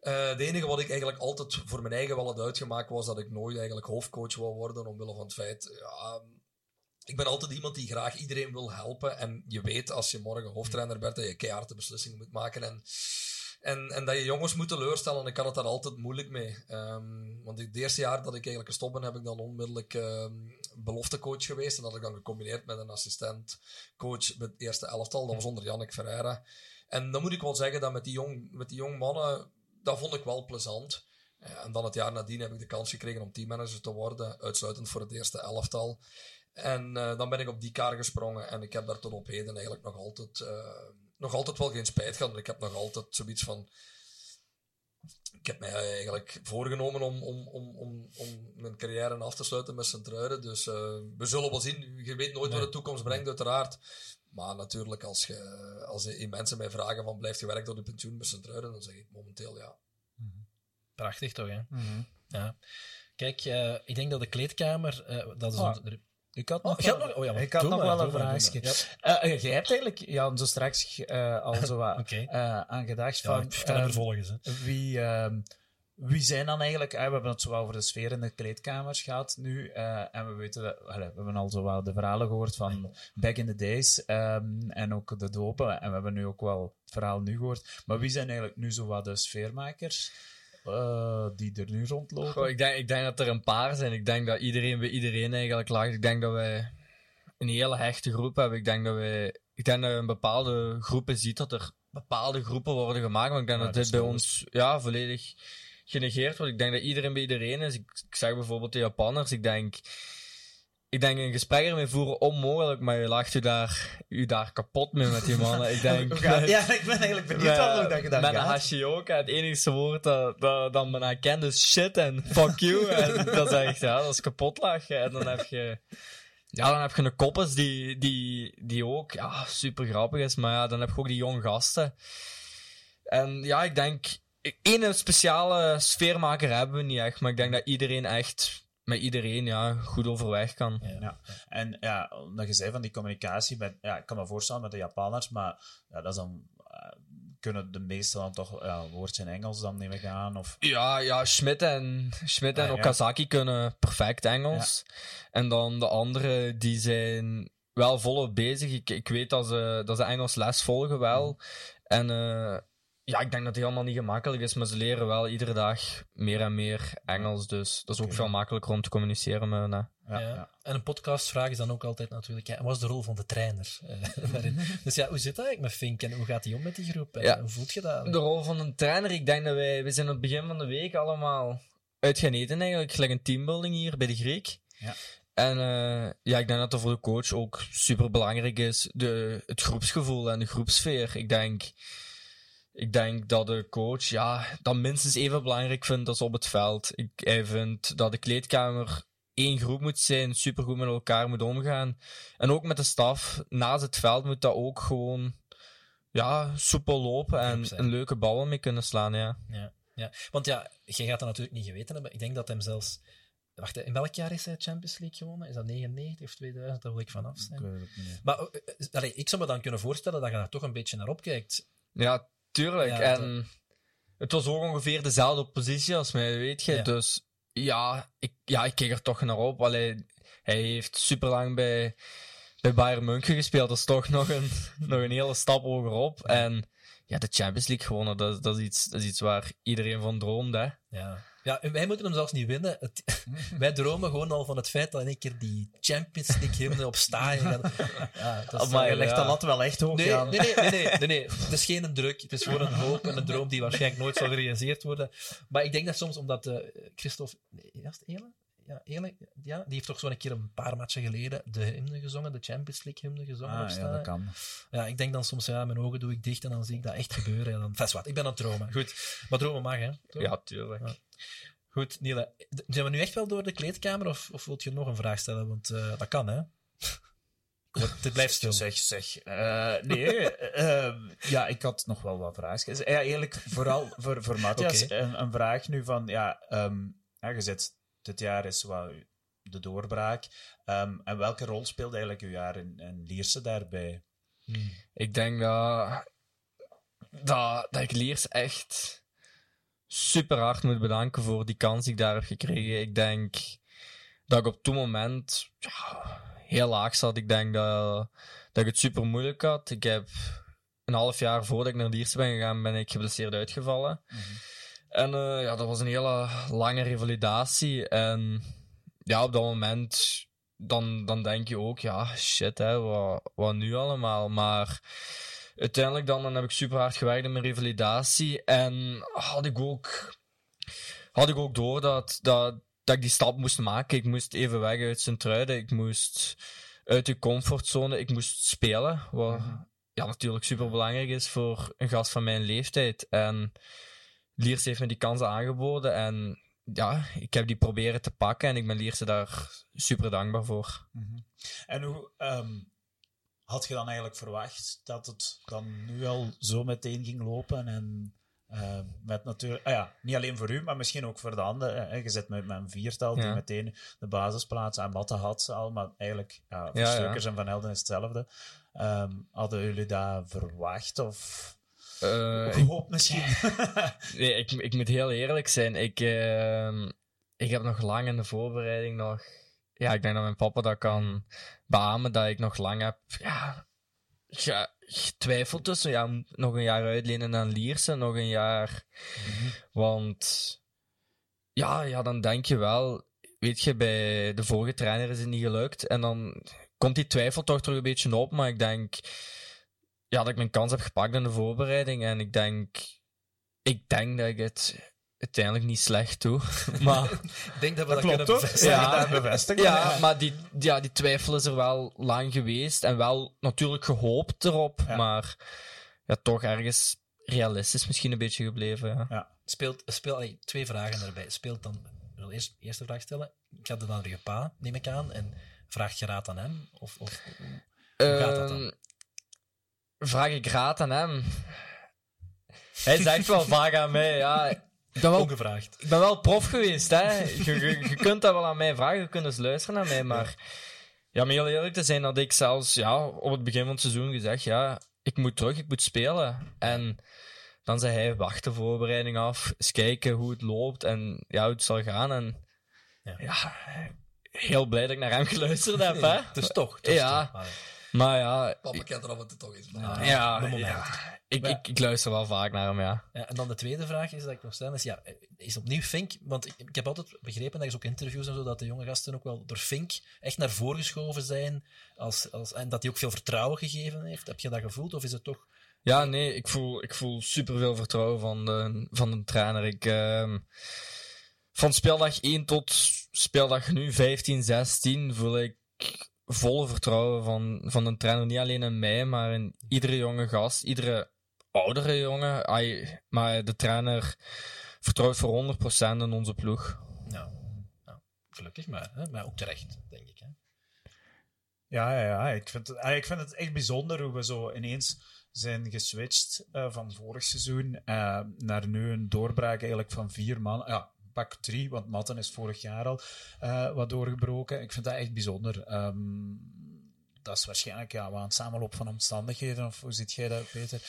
Uh, het enige wat ik eigenlijk altijd voor mijn eigen wel had uitgemaakt was dat ik nooit eigenlijk hoofdcoach wou worden, omwille van het feit, ja, ik ben altijd iemand die graag iedereen wil helpen. En je weet als je morgen hoofdtrainer bent dat je keihard de beslissing moet maken. En En, en dat je jongens moet teleurstellen, ik had het daar altijd moeilijk mee. Um, want het eerste jaar dat ik eigenlijk gestopt ben, heb ik dan onmiddellijk um, beloftecoach geweest. En dat heb ik dan gecombineerd met een assistentcoach met het eerste elftal. Dat was onder Jannik Ferreira. En dan moet ik wel zeggen dat met die jong, met die jong mannen, dat vond ik wel plezant. En dan het jaar nadien heb ik de kans gekregen om teammanager te worden, uitsluitend voor het eerste elftal. En uh, dan ben ik op die kar gesprongen en ik heb daar tot op heden eigenlijk nog altijd, uh, nog altijd wel geen spijt gehad. Ik heb nog altijd zoiets van. Ik heb mij eigenlijk voorgenomen om, om, om, om, om mijn carrière af te sluiten met Sint-Truiden. Dus uh, we zullen wel zien. Je weet nooit nee. wat de toekomst brengt, uiteraard. Maar natuurlijk, als, je, als je mensen mij vragen van blijft je werken tot je pensioen met Sint-Truiden, dan zeg ik momenteel ja. Prachtig toch, hè? Mm -hmm. Ja. Kijk, uh, ik denk dat de kleedkamer, uh, dat is... Oh. Onze, ik had nog, oh, wel, nog, oh, ja, ik had nog maar, wel een vraagje. Ja. Uh, jij hebt eigenlijk ja, zo straks al zo wat okay. aan gedacht ja, van... kan er volgens. Hè. Wie, ehm, wie zijn dan eigenlijk... we hebben het zo over de sfeer in de kleedkamers gehad nu. en we weten... Dat, we hebben al zo de verhalen gehoord van back in the days. Um, en ook de dopen. En we hebben nu ook wel het verhaal nu gehoord. Maar wie zijn eigenlijk nu zo wat de sfeermakers? Uh, die er nu rondlopen? Goh, ik, denk, ik denk dat er een paar zijn. Ik denk dat iedereen bij iedereen eigenlijk lag. Ik denk dat wij een hele hechte groep hebben. Ik denk dat wij, ik denk dat je in bepaalde groepen ziet dat er bepaalde groepen worden gemaakt. Maar ik denk Ja, dat dat dit bij ons ja, volledig genegeerd wordt. Ik denk dat iedereen bij iedereen is. Ik, ik zeg bijvoorbeeld de Japanners. Ik denk, ik denk een gesprek ermee voeren onmogelijk, maar je lacht je daar, je daar kapot mee met die mannen. Ik denk, ja, ik ben eigenlijk benieuwd dat je dat met een gaat. Hashioka, het enige woord dat, dat, dat men aan kent is shit en fuck you. en dat is echt, ja, dat is kapot lachen. En dan heb je, ja, dan heb je een koppers die, die, die ook, ja, super grappig is. Maar ja, dan heb je ook die jonge gasten. En ja, ik denk, één speciale sfeermaker hebben we niet echt, maar ik denk dat iedereen echt, met iedereen, ja, goed overweg kan. Ja. Ja. En ja, omdat je zei van die communicatie, met, ja, ik kan me voorstellen met de Japanners, maar ja, dat is dan, eh, kunnen de meesten dan toch ja, een woordje in Engels dan neem ik aan? Of, Ja, ja, Schmidt en, Schmidt en Ah, ja. Okazaki kunnen perfect Engels. En dan de anderen, die zijn wel volop bezig. Ik, ik weet dat ze, dat ze Engels les volgen wel. En eh, ja, ik denk dat het helemaal niet gemakkelijk is, maar ze leren wel iedere dag meer en meer Engels. Dus dat is ook veel makkelijker om te communiceren met hen. ja, Ja. ja. En een podcastvraag is dan ook altijd natuurlijk, ja, wat is de rol van de trainer? eh, daarin? dus ja, hoe zit dat eigenlijk met Fink en hoe gaat hij om met die groep? En Ja. Hoe voelt je dat? De rol van een trainer, ik denk dat wij, we zijn aan het begin van de week allemaal uit gaan eten eigenlijk. Gelijk een teambuilding hier bij de Griek. Ja. En eh, ja, ik denk dat dat voor de coach ook super belangrijk is. De, het groepsgevoel en de groepsfeer. Ik denk, ik denk dat de coach ja, dat minstens even belangrijk vindt als op het veld. Ik, hij vindt dat de kleedkamer één groep moet zijn, supergoed met elkaar moet omgaan. En ook met de staf naast het veld moet dat ook gewoon ja, soepel lopen en een leuke ballen mee kunnen slaan. Ja. Ja, ja. Want ja, jij gaat dat natuurlijk niet geweten hebben. Ik denk dat hem zelfs... Wacht, in welk jaar is hij Champions League gewonnen? Is dat 99 of 2000? Daar wil ik vanaf Ik zijn. weet het ook niet. Maar eh, eh, allee, ik zou me dan kunnen voorstellen dat je daar toch een beetje naar opkijkt. Ja, tuurlijk. Ja, en het was ook ongeveer dezelfde positie als mij, weet je. Ja. Dus ja ik, ja, ik keek er toch naar op. Allee, hij heeft super lang bij, bij Bayern München gespeeld. Dat is toch nog een, nog een hele stap hogerop. En ja, de Champions League gewonnen, dat, dat, is iets, dat is iets waar iedereen van droomt. Hè. Ja. Ja, wij moeten hem zelfs niet winnen. Het, wij dromen gewoon al van het feit dat in één keer die Champions League hymne op stadion gaat. Ja, dat is- Maar je legt ja. de lat wel echt hoog Nee, aan. nee, nee, nee, nee, nee. Het is geen druk. Het is gewoon een hoop en een droom die waarschijnlijk nooit zal gerealiseerd worden. Maar ik denk dat soms omdat eh Christophe... Ja, is het? Ja, Ele, ja, die heeft toch zo'n keer een paar matchen geleden de hymne gezongen, de Champions League hymne gezongen Ah, ja, dat kan. Ja, ik denk dan soms, ja, mijn ogen doe ik dicht en dan zie ik dat echt gebeuren. En dan, vast wat, ik ben aan het dromen. Goed, maar dromen mag, hè? Toch? Ja, tuurlijk. Ja. Goed, Niele, zijn we nu echt wel door de kleedkamer of, of wilt je nog een vraag stellen? Want eh, dat kan, hè? Het blijft stil. Zeg, zeg. eh, nee, eh, ehm, ja, ik had nog wel wat vragen. Ja, eigenlijk vooral voor, voor Matthias Oké. een, een vraag nu van, ja, ehm, ja, je zit, dit jaar is wel de doorbraak. Ehm, en welke rol speelde eigenlijk uw jaar in, in Lierse daarbij? Ik denk dat, dat, dat ik Liers echt super hard moet bedanken voor die kans die ik daar heb gekregen. Ik denk dat ik op toen moment ja, heel laag zat. Ik denk dat, dat ik het super moeilijk had. Ik heb een half jaar voordat ik naar Lierse ben gegaan, ben ik geblesseerd uitgevallen. En uh, ja, dat was een hele lange revalidatie. En ja, op dat moment, dan, dan denk je ook, ja, shit, hè, wat, wat nu allemaal? Maar uiteindelijk dan, dan heb ik super hard gewerkt in mijn revalidatie. En had ik ook, had ik ook door dat, dat, dat ik die stap moest maken. Ik moest even weg uit zijn truiden. Ik moest uit de comfortzone. Ik moest spelen. Wat ja, natuurlijk super belangrijk is voor een gast van mijn leeftijd. En Liers heeft me die kansen aangeboden. En ja, ik heb die proberen te pakken. En ik ben Lierse daar super dankbaar voor. En hoe um, had je dan eigenlijk verwacht dat het dan nu al zo meteen ging lopen? En uh, met natuurlijk, ah ja, niet alleen voor u, maar misschien ook voor de anderen. Je zit met, een viertal die meteen de basisplaats aan Matte had al, maar eigenlijk ja, voor ja, Stukers en Van Helden is hetzelfde. Um, hadden jullie dat verwacht of uh, gehoopt misschien? nee, ik, ik moet heel eerlijk zijn. Ik, uh, ik heb nog lang in de voorbereiding nog... Ja, ik denk dat mijn papa dat kan beamen, dat ik nog lang heb ja, ja, getwijfeld tussen ja, nog een jaar uitlenen aan Lierse, nog een jaar. Mhm. Want ja, ja, dan denk je wel, weet je, bij de vorige trainer is het niet gelukt. En dan komt die twijfel toch terug een beetje op. Maar ik denk ja, dat ik mijn kans heb gepakt in de voorbereiding. En ik denk, ik denk dat ik het uiteindelijk niet slecht doe. Maar ik denk dat we dat, dat kunnen bevestigen. Ja, bevestigen. ja, maar die, ja, die twijfel is er wel lang geweest. En wel natuurlijk gehoopt erop. Maar ja, toch ergens realistisch misschien een beetje gebleven. Ja. Speelt, speel, twee vragen erbij. Speelt dan, ik wil eerst eerste vraag stellen. Ik had het aan je pa, neem ik aan. En vraagt je raad aan hem? Of, of hoe gaat dat dan? Ehm, vraag ik raad aan hem? Hij zegt wel vaak aan mij, ja. Ik ben wel, Ongevraagd. Ik ben wel prof geweest, hè. Je, je, kunt dat wel aan mij vragen, je kunt eens luisteren naar mij, maar... Ja, om heel eerlijk te zijn, had ik zelfs ja, op het begin van het seizoen gezegd, ja, ik moet terug, ik moet spelen. En dan zei hij, wacht de voorbereiding af, eens kijken hoe het loopt en ja, hoe het zal gaan. En ja, ja heel blij dat ik naar hem geluisterd heb. Hè? Dus toch. ja. Maar ja... Papa kent er af en toe toch iets van. Ja, ja, Ik, ik, ik, luister wel vaak naar hem, ja. ja. En dan de tweede vraag is dat ik nog stel, is, ja, is opnieuw Fink, want ik, ik heb altijd begrepen, dat is ook interviews en zo, dat de jonge gasten ook wel door Fink echt naar voren geschoven zijn, als, als, en dat hij ook veel vertrouwen gegeven heeft. Heb je dat gevoeld, of is het toch... Ja, nee, ik voel, ik voel superveel vertrouwen van de, van de trainer. Ik... Uh, van speeldag 1 tot speeldag nu 15, 16 voel ik volle vertrouwen van, van de trainer. Niet alleen in mij, maar in iedere jonge gast, iedere oudere jongen. Maar de trainer vertrouwt voor 100% in onze ploeg. Ja, gelukkig maar. Hè? Maar ook terecht, denk ik. Hè? Ja, ja, ja. Ik, vind het, ik vind het echt bijzonder hoe we zo ineens zijn geswitcht uh, van vorig seizoen uh, naar nu een doorbraak eigenlijk van vier man. Ja, pak drie, want Matten is vorig jaar al uh, wat doorgebroken. Ik vind dat echt bijzonder. Um, dat is waarschijnlijk ja, wel een samenloop van omstandigheden. Of hoe ziet jij dat, Peter?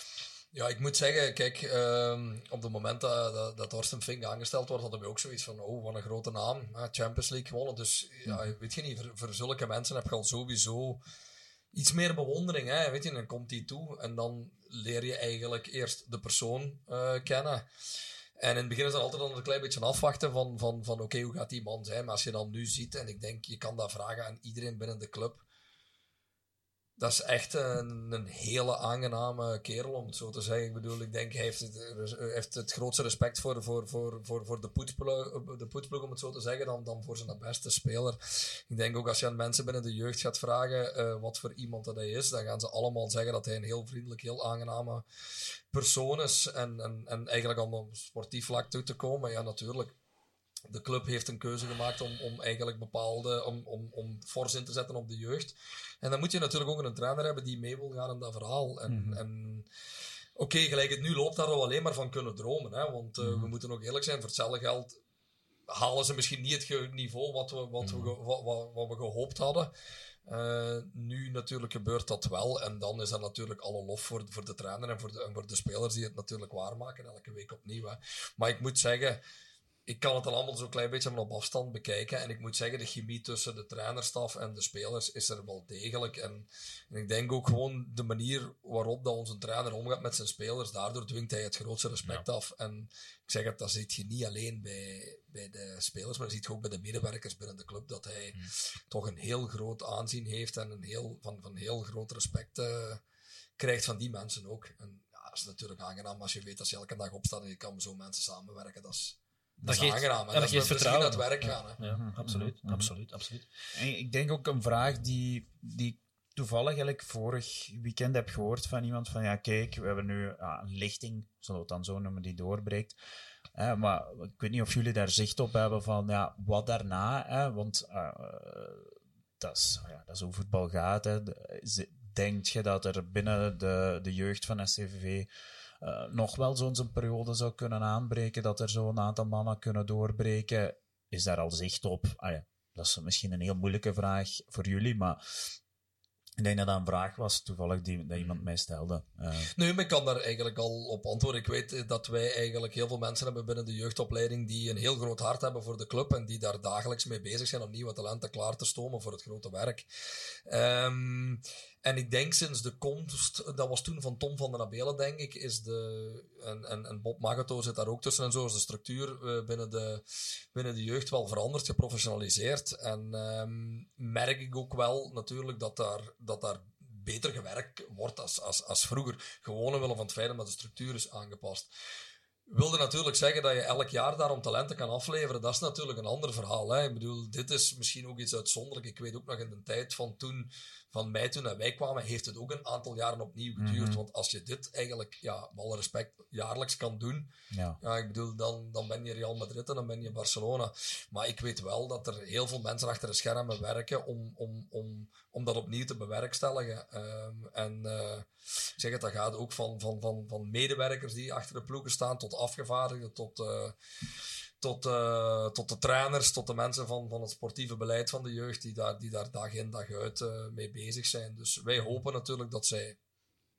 Ja, ik moet zeggen, kijk, um, op het moment dat, dat, dat Orsten Fink aangesteld wordt, hadden we ook zoiets van, oh, wat een grote naam. Champions League gewonnen. Dus ja, weet je niet, voor, voor zulke mensen heb je al sowieso iets meer bewondering. Hè? Weet je, dan komt die toe en dan leer je eigenlijk eerst de persoon uh, kennen. En in het begin is dat altijd een klein beetje afwachten van, van, van oké, hoe gaat die man zijn? Maar als je dan nu ziet, en ik denk, je kan dat vragen aan iedereen binnen de club. Dat is echt een, een hele aangename kerel, om het zo te zeggen. Ik bedoel, ik denk, hij heeft het, heeft het grootste respect voor, voor, voor, voor, voor de, poetsploeg, de om het zo te zeggen, dan, dan voor zijn beste speler. Ik denk ook als je aan mensen binnen de jeugd gaat vragen uh, wat voor iemand dat hij is, dan gaan ze allemaal zeggen dat hij een heel vriendelijk, heel aangename persoon is. En, en, en eigenlijk om op sportief vlak toe te komen, ja, natuurlijk. De club heeft een keuze gemaakt om, om eigenlijk bepaalde, om, om, om fors in te zetten op de jeugd. En dan moet je natuurlijk ook een trainer hebben die mee wil gaan in dat verhaal. En, mm en oké, gelijk het nu loopt, daar we alleen maar van kunnen dromen. Hè? Want uh, we moeten ook eerlijk zijn, voor hetzelfde geld halen ze misschien niet het niveau wat we, wat, we, wat, wat, wat we gehoopt hadden. Uh, nu natuurlijk gebeurt dat wel. En dan is dat natuurlijk alle lof voor, voor de trainer en voor de, en voor de spelers die het natuurlijk waarmaken elke week opnieuw. Hè. Maar ik moet zeggen, ik kan het dan allemaal zo'n klein beetje op afstand bekijken. En ik moet zeggen, de chemie tussen de trainerstaf en de spelers is er wel degelijk. En, en, ik denk ook gewoon de manier waarop dat onze trainer omgaat met zijn spelers, daardoor dwingt hij het grootste respect af. En ik zeg het, dat ziet je niet alleen bij, bij de spelers, maar je ziet ook bij de medewerkers binnen de club, dat hij hmm. toch een heel groot aanzien heeft en een heel, van, van heel groot respect uh, krijgt van die mensen ook. En ja, dat is natuurlijk aangenaam als je weet dat je elke dag opstaat en je kan met zo'n mensen samenwerken. Dat is, dat, is aangenaam. En dat, geeft vertrouwen. het werk gaan. Ja, ja, absoluut, mm absoluut, absoluut. En ik denk ook een vraag die, die toevallig eigenlijk vorig weekend heb gehoord van iemand van ja, kijk, we hebben nu ja, een lichting, zullen we het dan zo noemen, die doorbreekt. maar ik weet niet of jullie daar zicht op hebben van ja, wat daarna, hè, want uh, dat, is, ja, dat is hoe voetbal gaat. Hè. Denk je dat er binnen de, de jeugd van SCVV uh, nog wel zo'n periode zou kunnen aanbreken, dat er zo'n aantal mannen kunnen doorbreken. Is daar al zicht op? Ah ja, dat is misschien een heel moeilijke vraag voor jullie, maar ik denk dat dat een vraag was, toevallig, die, dat iemand mij stelde. Uh. Nee, maar ik kan daar eigenlijk al op antwoorden. Ik weet dat wij eigenlijk heel veel mensen hebben binnen de jeugdopleiding die een heel groot hart hebben voor de club en die daar dagelijks mee bezig zijn om nieuwe talenten klaar te stomen voor het grote werk. Um, en ik denk sinds de komst, dat was toen van Tom van der Nabelen, denk ik, is de, en, en, en Bob Magato zit daar ook tussen en zo, is de structuur uh, binnen, de, binnen de jeugd wel veranderd, geprofessionaliseerd. En um, merk ik ook wel natuurlijk dat daar, dat daar beter gewerkt wordt als, als, als vroeger. Gewoon omwille van het feit dat de structuur is aangepast wilde natuurlijk zeggen dat je elk jaar daarom talenten kan afleveren. Dat is natuurlijk een ander verhaal. Hè? Ik bedoel, dit is misschien ook iets uitzonderlijk. Ik weet ook nog in de tijd van toen van mij toen wij kwamen, heeft het ook een aantal jaren opnieuw geduurd. Mhm. Want als je dit eigenlijk, ja, met alle respect, jaarlijks kan doen, ja. ja. ik bedoel, dan, dan ben je Real Madrid en dan ben je Barcelona. Maar ik weet wel dat er heel veel mensen achter de schermen werken om, om, om, om dat opnieuw te bewerkstelligen. Um, en uh, ik zeg het, dat gaat ook van, van, van, van medewerkers die achter de ploegen staan, tot afgevaardigden, tot... Uh, tot, uh, tot de trainers, tot de mensen van, van het sportieve beleid van de jeugd, die daar, die daar dag in dag uit uh, mee bezig zijn. Dus wij hopen natuurlijk dat zij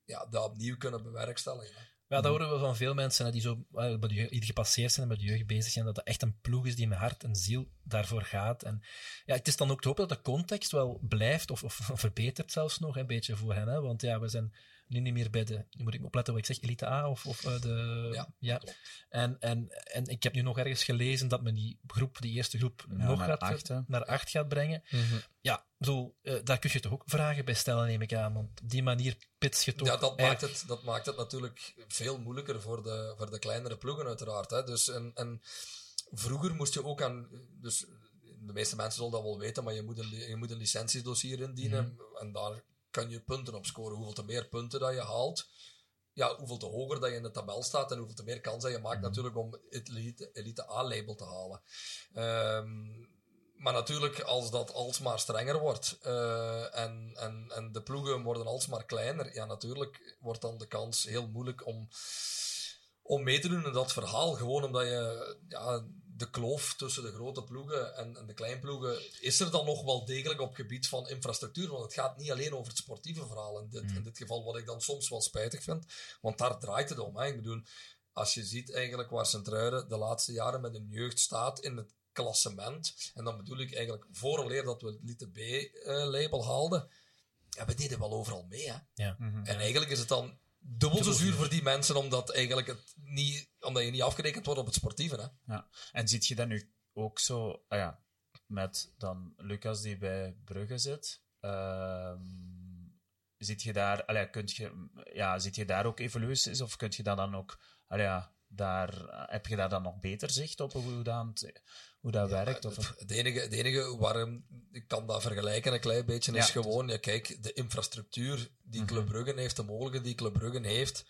ja, dat opnieuw kunnen bewerkstelligen. Ja, dat horen we van veel mensen die zo uh, die gepasseerd zijn en met de jeugd bezig zijn, dat dat echt een ploeg is die met hart en ziel daarvoor gaat. En ja, het is dan ook te hopen dat de context wel blijft of, of, verbetert zelfs nog een beetje voor hen. Want ja, we zijn nu niet meer bij de, nu moet ik opletten wat ik zeg, Elite A of, of uh, de... Ja, ja. En, en, en ik heb nu nog ergens gelezen dat men die groep, die eerste groep, nog naar, gaat, acht, naar acht gaat brengen. Mm -hmm. Ja, zo, uh, daar kun je toch ook vragen bij stellen, neem ik aan. Want op die manier pits je toch... Ja, dat, maakt het, dat maakt het natuurlijk veel moeilijker voor de, voor de kleinere ploegen uiteraard. Hè. Dus, en, en vroeger moest je ook aan... Dus de meeste mensen zullen dat wel weten, maar je moet een, je moet een licentiedossier indienen. Mm -hmm. En daar kan je punten op scoren. Hoeveel te meer punten dat je haalt, ja, hoeveel te hoger dat je in de tabel staat en hoeveel te meer kans dat je maakt mhm. natuurlijk om het elite, elite A-label te halen. Um, maar natuurlijk, als dat alsmaar strenger wordt uh, en, en, en de ploegen worden alsmaar kleiner, ja, natuurlijk wordt dan de kans heel moeilijk om, om mee te doen in dat verhaal. Gewoon omdat je ja, de kloof tussen de grote ploegen en, en de kleinploegen is er dan nog wel degelijk op gebied van infrastructuur. Want het gaat niet alleen over het sportieve verhaal in dit, in mm. dit geval, wat ik dan soms wel spijtig vind. Want daar draait het om. Hè. Ik bedoel, als je ziet eigenlijk waar Centruiden de laatste jaren met een jeugd staat in het klassement, en dan bedoel ik eigenlijk vooraleer dat we het Lite B-label haalden, ja, we deden wel overal mee. Hè. Ja. En eigenlijk is het dan dubbel zo zuur voor die mensen, omdat, eigenlijk het niet, omdat je niet afgerekend wordt op het sportieve. Hè? Ja. En ziet je dat nu ook zo, ah ja, met dan Lucas die bij Brugge zit? Uh, zit je daar, allee, kunt je, ja, zit je daar ook evoluties of kun je dat dan ook, allee, daar, heb je daar dan nog beter zicht op hoe dat, hoe dat werkt? Of het, enige, het enige waarom ik kan dat vergelijken een klein beetje is gewoon, ja, kijk, de infrastructuur die Club mhm. Heeft, de mogelijkheden die Club heeft,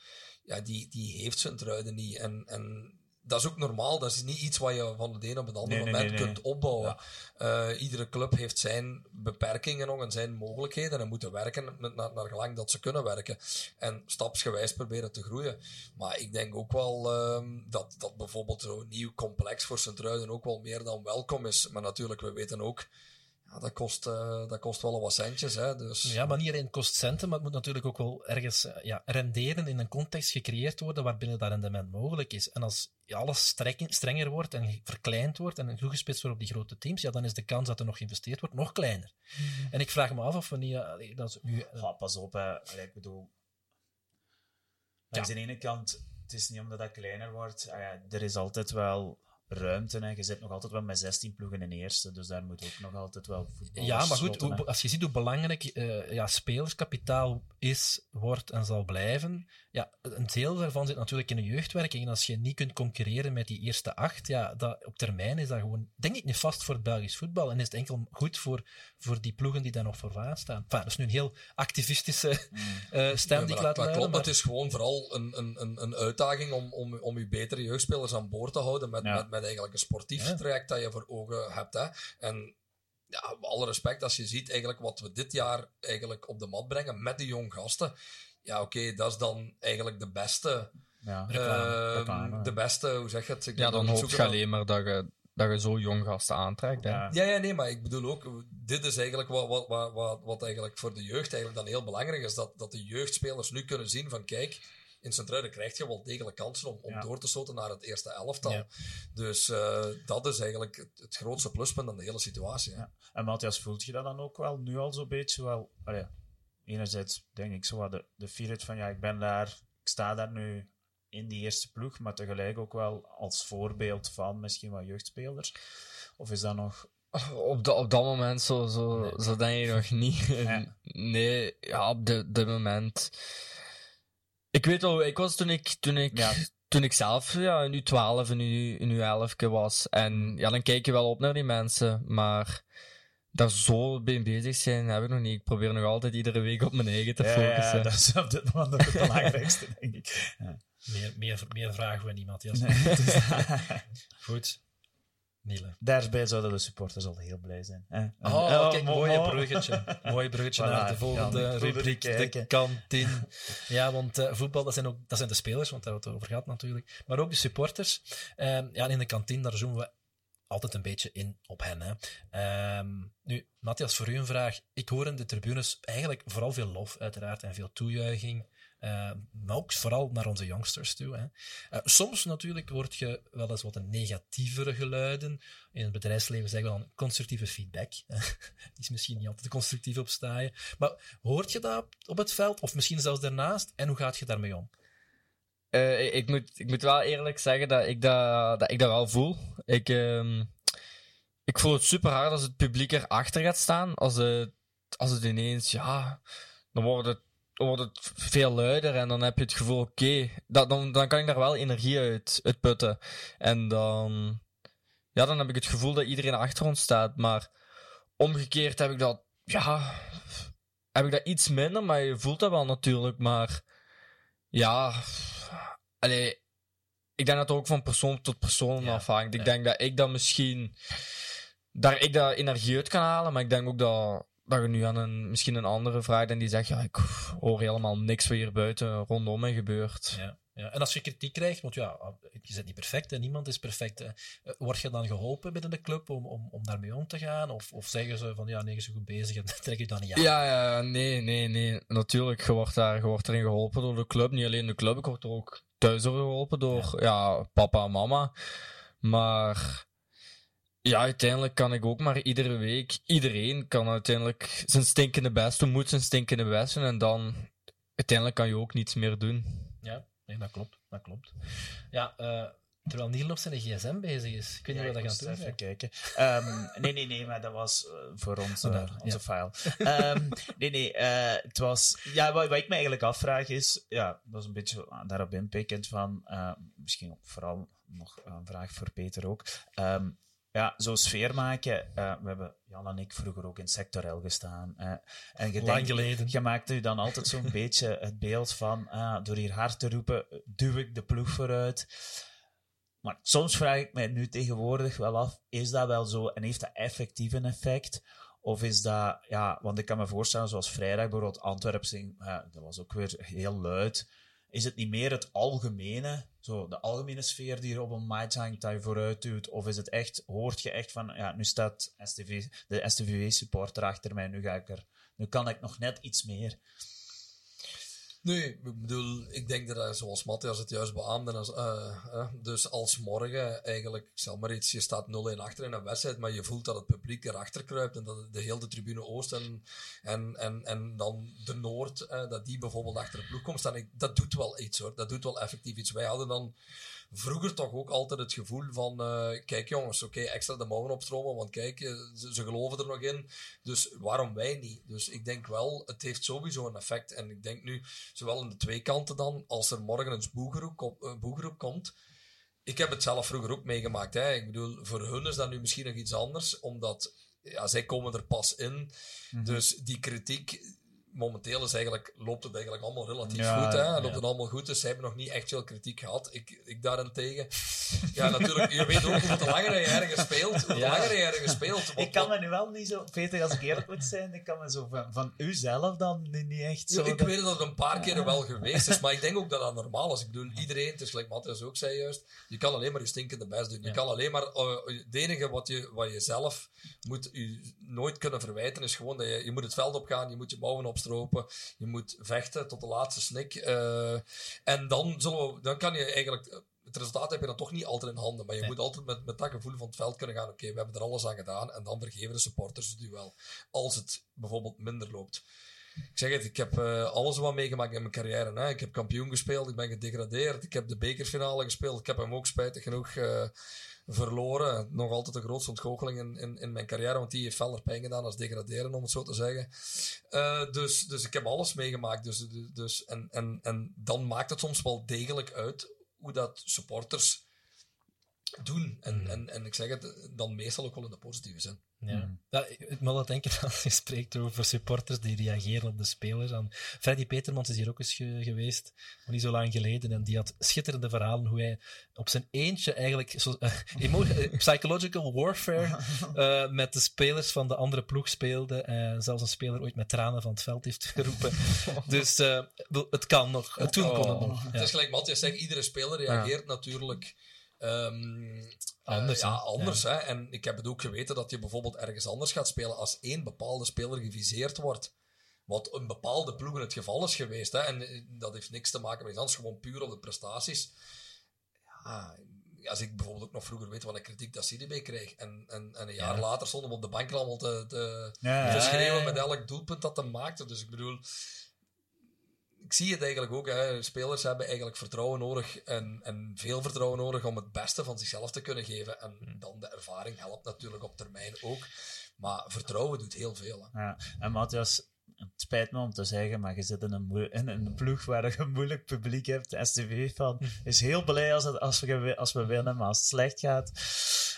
ja, die, die heeft Sint-Truiden niet. En, en dat is ook normaal. Dat is niet iets wat je van het een op het andere moment kunt opbouwen. Ja. Uh, iedere club heeft zijn beperkingen nog en zijn mogelijkheden en moeten werken met, naar, naar gelang dat ze kunnen werken. En stapsgewijs proberen te groeien. Maar ik denk ook wel uh, dat, dat bijvoorbeeld zo'n nieuw complex voor Sint-Truiden ook wel meer dan welkom is. Maar natuurlijk, we weten ook ja, dat, kost, uh, dat kost wel wat centjes. Hè, dus. Ja, maar niet alleen kost centen, maar het moet natuurlijk ook wel ergens uh, ja, renderen in een context gecreëerd worden waarbinnen dat rendement mogelijk is. En als alles strek, strenger wordt en verkleind wordt en toegespitst wordt op die grote teams, ja, dan is de kans dat er nog geïnvesteerd wordt nog kleiner. Mm -hmm. En ik vraag me af of we niet... Uh, dat is nu, ja, pas op, hè. ik bedoel... Ja. de ene kant, het is niet omdat dat kleiner wordt, ja, er is altijd wel ruimte. En je zit nog altijd wel met 16 ploegen in eerste, dus daar moet ook nog altijd wel voetbal Ja, maar goed, hoe, als je ziet hoe belangrijk uh, ja, spelerskapitaal is, wordt en zal blijven, ja, een deel daarvan zit natuurlijk in de jeugdwerking. En als je niet kunt concurreren met die eerste acht, ja, dat, op termijn is dat gewoon, denk ik, niet vast voor het Belgisch voetbal. En is het enkel goed voor, voor die ploegen die daar nog vooraan staan. Enfin, dat is nu een heel activistische uh, stem ja, die ik laat dat luiden, klopt, maar- het is gewoon vooral een, een, een, een uitdaging om, om, om je betere jeugdspelers aan boord te houden met, Ja. met, met eigenlijk een sportief Ja. traject dat je voor ogen hebt. Hè. En ja, met alle respect, als je ziet eigenlijk wat we dit jaar eigenlijk op de mat brengen met de jong gasten, ja oké, dat is dan eigenlijk de beste, Ja. Reclame, ehm, reclame. de beste, hoe zeg je het? Ik Ja, dan hoop je alleen maar dat je, dat je zo jong gasten aantrekt. Hè. Ja. Ja, ja, nee, maar ik bedoel ook, dit is eigenlijk wat, wat, wat, wat, wat eigenlijk voor de jeugd eigenlijk dan heel belangrijk is, dat, dat de jeugdspelers nu kunnen zien van, kijk, in Sint-Truiden krijg je wel degelijk kansen om, om Ja. door te stoten naar het eerste elftal. Ja. Dus eh, dat is eigenlijk het, het grootste pluspunt aan de hele situatie. Ja. En Matthias, voelt je dat dan ook wel nu al zo'n beetje? Wel, allee, enerzijds denk ik zo wat de, de fierheid van ja, ik ben daar, ik sta daar nu in die eerste ploeg, maar tegelijk ook wel als voorbeeld van misschien wat jeugdspelers. Of is dat nog. Op, da- op dat moment zo, zo, Nee. zo denk ik nog niet. Ja. Nee, ja, op dit moment. Ik weet wel, hoe ik was toen ik, toen ik, Ja. toen ik zelf ja, in U12 en U, in U11 was. En ja, dan kijk je wel op naar die mensen, maar daar zo mee bezig zijn heb ik nog niet. Ik probeer nog altijd iedere week op mijn eigen te Ja, focussen. ja, dat is op dit moment nog het belangrijkste, denk ik. Ja. Meer, meer, meer vragen we niet, Matthias. Nee, het is- Goed. Niele. Daarbij zouden de supporters al heel blij zijn. En- Oh, oh, kijk, mo- mooi mo- bruggetje. Mooi bruggetje Voilà, naar de volgende rubriek, de kantine. Ja, want eh, voetbal, dat zijn, ook, dat zijn de spelers, want daar hebben we het over gehad natuurlijk. Maar ook de supporters. Ehm, ja, in de kantine, daar zoomen we altijd een beetje in op hen. Hè. Ehm, nu, Matthias, voor u een vraag. Ik hoor in de tribunes eigenlijk vooral veel lof, uiteraard, en veel toejuiching. Eh, maar ook vooral naar onze youngsters toe. Hè. Eh, soms natuurlijk word je wel eens wat een negatievere geluiden. In het bedrijfsleven zeggen we dan constructieve feedback. Is misschien niet altijd constructief op staan. Maar hoort je dat op het veld? Of misschien zelfs daarnaast? En hoe gaat je daarmee om? Eh, ik, moet, ik moet wel eerlijk zeggen dat ik dat, dat, ik dat wel voel. Ik, ehm, ik voel het super hard als het publiek erachter gaat staan. Als het, als het ineens, ja, dan wordt het, wordt het veel luider en dan heb je het gevoel, oké, dat dan, dan kan ik daar wel energie uit, uit putten. En dan, ja, dan heb ik het gevoel dat iedereen achter ons staat. Maar omgekeerd heb ik dat, ja, heb ik dat iets minder, maar je voelt dat wel natuurlijk. Maar ja, allee, ik denk dat het ook van persoon tot persoon Ja, afhangt. Ik ja. denk dat ik dat misschien, daar ik daar energie uit kan halen, maar ik denk ook dat, dat je nu aan een, misschien een andere vraagt en die zegt, ja, ik hoor helemaal niks wat hier buiten rondom mij gebeurt. Ja, ja. En als je kritiek krijgt, want ja, je bent niet perfect en niemand is perfect. Eh, Word je dan geholpen binnen de club om, om, om daarmee om te gaan? Of, of zeggen ze van ja, nee, je is goed bezig en trek je dan niet aan? Ja, ja, nee, nee, nee. Natuurlijk, je wordt, daar, je wordt erin geholpen door de club. Niet alleen de club, ik word er ook thuis door geholpen door ja. papa en mama. Maar ja, uiteindelijk kan ik ook maar iedere week, iedereen kan uiteindelijk zijn stinkende best doen, moet zijn stinkende best doen. En dan, uiteindelijk kan je ook niets meer doen. Ja, nee, dat klopt. Dat klopt. Ja, eh, terwijl Niel op zijn gsm bezig is. Ik weet niet Ja, wat ik dat moest doen. even kijken. Ehm, nee, nee, nee, maar dat was eh, voor ons, Oh, daar, onze ja. file. Ehm, nee, nee, eh, het was... Ja, wat, wat ik me eigenlijk afvraag is... Ja, dat is een beetje daarop inpikkend van... eh, misschien ook vooral nog een vraag voor Peter ook. Ehm, ja, zo sfeer maken. eh, we hebben, Jan en ik, vroeger ook in sectorel gestaan. eh, en je Lang geleden. je maakt u dan altijd zo'n beetje het beeld van, ah, door hier hard te roepen, duw ik de ploeg vooruit. Maar soms vraag ik mij nu tegenwoordig wel af, is dat wel zo en heeft dat effectief een effect? Of is dat, ja, want ik kan me voorstellen, zoals vrijdag bijvoorbeeld Antwerpen, ja, dat was ook weer heel luid. Is het niet meer het algemene, zo de algemene sfeer die er op een match hangt, je vooruit duwt? Of is het echt, hoort je echt van, ja, nu staat STV, de STVV-supporter achter mij, nu ga ik er, nu kan ik nog net iets meer. Nee, ik bedoel, ik denk dat, uh, zoals Matthias het juist beaamde, als, uh, uh, dus als morgen eigenlijk, zal maar iets, je staat 0-1 achter in een wedstrijd, maar je voelt dat het publiek erachter kruipt en dat de hele tribune Oost en, en, en, en dan de Noord, dat die bijvoorbeeld achter de ploeg komt staan, dat doet wel iets hoor, dat doet wel effectief iets. Wij hadden dan vroeger toch ook altijd het gevoel van, uh, kijk jongens, oké, okay, extra de mouwen opstromen, want kijk, ze, ze, geloven er nog in, dus waarom wij niet? Dus ik denk wel, het heeft sowieso een effect. En ik denk nu, zowel in de twee kanten dan, als er morgen een boegeroep komt, ik heb het zelf vroeger ook meegemaakt. Hè. Ik bedoel, voor hun is dat nu misschien nog iets anders, omdat ja, zij komen er pas in. Mm -hmm. Dus die kritiek, momenteel is eigenlijk, loopt het eigenlijk allemaal relatief ja, goed. Hè? Loopt het allemaal goed, dus ze hebben nog niet echt veel kritiek gehad. Ik, ik daarentegen. Ja, natuurlijk, je weet ook hoe langer je ergens speelt, hoe ja. langer je ergens speelt. Ik kan me nu wel niet zo, Peter, als ik eerlijk moet zijn, ik kan me zo van, van uzelf dan niet echt zo... Ik dat... weet dat het een paar keren wel geweest is, maar ik denk ook dat dat normaal is. Ik bedoel, iedereen, het is gelijk Matthias ook zei juist, je kan alleen maar je stinkende best doen. Je kan alleen maar, uh, het enige wat je, wat je zelf moet je nooit kunnen verwijten, is gewoon dat je, je moet het veld opgaan, je moet je mouwen opstropen, je moet vechten tot de laatste snik. Uh, en dan, zullen we, dan kan je eigenlijk het resultaat heb je dan toch niet altijd in handen. Maar je nee. moet altijd met, met dat gevoel van het veld kunnen gaan. Oké, okay, we hebben er alles aan gedaan. En dan vergeven de supporters het duel. Als het bijvoorbeeld minder loopt. Ik zeg het, ik heb uh, alles wat meegemaakt in mijn carrière. Hè. Ik heb kampioen gespeeld, ik ben gedegradeerd. Ik heb de bekerfinale gespeeld. Ik heb hem ook spijtig genoeg uh, verloren. Nog altijd de grootste ontgoocheling in, in, in, mijn carrière, want die heeft feller pijn gedaan als degraderen, om het zo te zeggen. Uh, dus, dus ik heb alles meegemaakt. Dus, dus, en, en, en dan maakt het soms wel degelijk uit hoe dat supporters doen. En, mm. en, en ik zeg het dan meestal ook wel in de positieve zin. Ja. Mm. ja ik moet wel denken als je spreekt over supporters die reageren op de spelers. En Freddy Petermans is hier ook eens ge geweest, nog niet zo lang geleden. En die had schitterende verhalen hoe hij op zijn eentje eigenlijk zo, uh, psychological warfare uh, met de spelers van de andere ploeg speelde. En zelfs een speler ooit met tranen van het veld heeft geroepen. dus uh, het kan nog. Toen oh. kon het nog. Ja. Het is gelijk Matthias zegt, iedere speler reageert ja. natuurlijk Um, anders, uh, ja, anders. Hè? En ik heb het ook geweten dat je bijvoorbeeld ergens anders gaat spelen als één bepaalde speler geviseerd wordt. Wat een bepaalde ploeg in het geval is geweest. Hè? En eh, dat heeft niks te maken met iets anders, gewoon puur op de prestaties. Ja, als ik bijvoorbeeld ook nog vroeger weet wat een kritiek dat CDB kreeg. En, en, en een jaar ja. later stonden we op de bank allemaal te, te, ja, te schreeuwen met elk doelpunt dat hij maakte. Dus ik bedoel, ik zie het eigenlijk ook. Hè. Spelers hebben eigenlijk vertrouwen nodig en, en veel vertrouwen nodig om het beste van zichzelf te kunnen geven. En dan de ervaring helpt natuurlijk op termijn ook. Maar vertrouwen doet heel veel. Hè. Ja. En Matthias, het spijt me om te zeggen, maar je zit in een, in een ploeg waar je een moeilijk publiek hebt. De STV van is heel blij als, het, als, we, als we winnen, maar als het slecht gaat,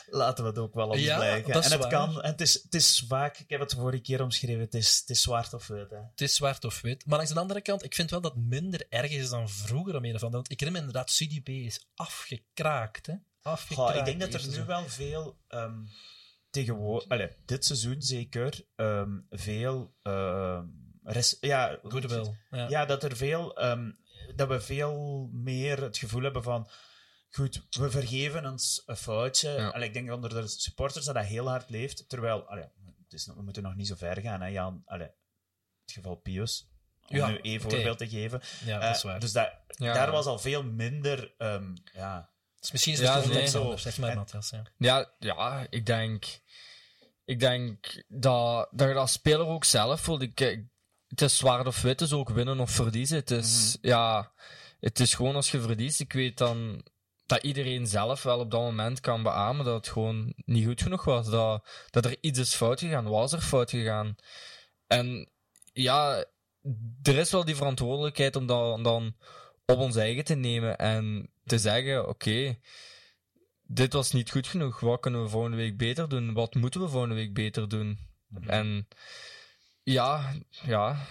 laten we het ook wel ons ja, blijken. En het waar. kan, en het is, het is vaak, ik heb het vorige keer omschreven, het is, het is zwart of wit. Hè. Het is zwart of wit. Maar langs de andere kant, ik vind wel dat het minder erg is dan vroeger om een of andere. Want ik herinner me inderdaad, CDB is afgekraakt. Hè? afgekraakt ik denk dat er nu wel veel... Um, tegenwoordig, allez, dit seizoen zeker, um, veel. Uh, res, ja, Goodwill. Ja. ja, dat er veel. Um, dat we veel meer het gevoel hebben van. Goed, we vergeven ons een foutje. Ja. Allee, ik denk onder de supporters dat dat heel hard leeft. Terwijl, allee, het is, we moeten nog niet zo ver gaan. Hè, Jan, allee, het geval Pius, om ja, nu één okay. voorbeeld te geven. Ja, dat is waar. Uh, dus dat, daar was al veel minder. Um, ja, dus misschien is het ja, nee. zo. Zeg maar, Matthias. Ja. ja, ja, ik denk. Ik denk dat, dat je als speler ook zelf voelt. Ik, het is zwart of wit, is ook winnen of verliezen. Het is, mm. ja, het is gewoon als je verliest. Ik weet dan dat iedereen zelf wel op dat moment kan beamen dat het gewoon niet goed genoeg was. Dat, dat er iets is fout gegaan. Was er fout gegaan? En ja, er is wel die verantwoordelijkheid om dat dan op ons eigen te nemen en te zeggen: oké, okay, dit was niet goed genoeg. Wat kunnen we volgende week beter doen? Wat moeten we volgende week beter doen? Mm-hmm. En ja, ja.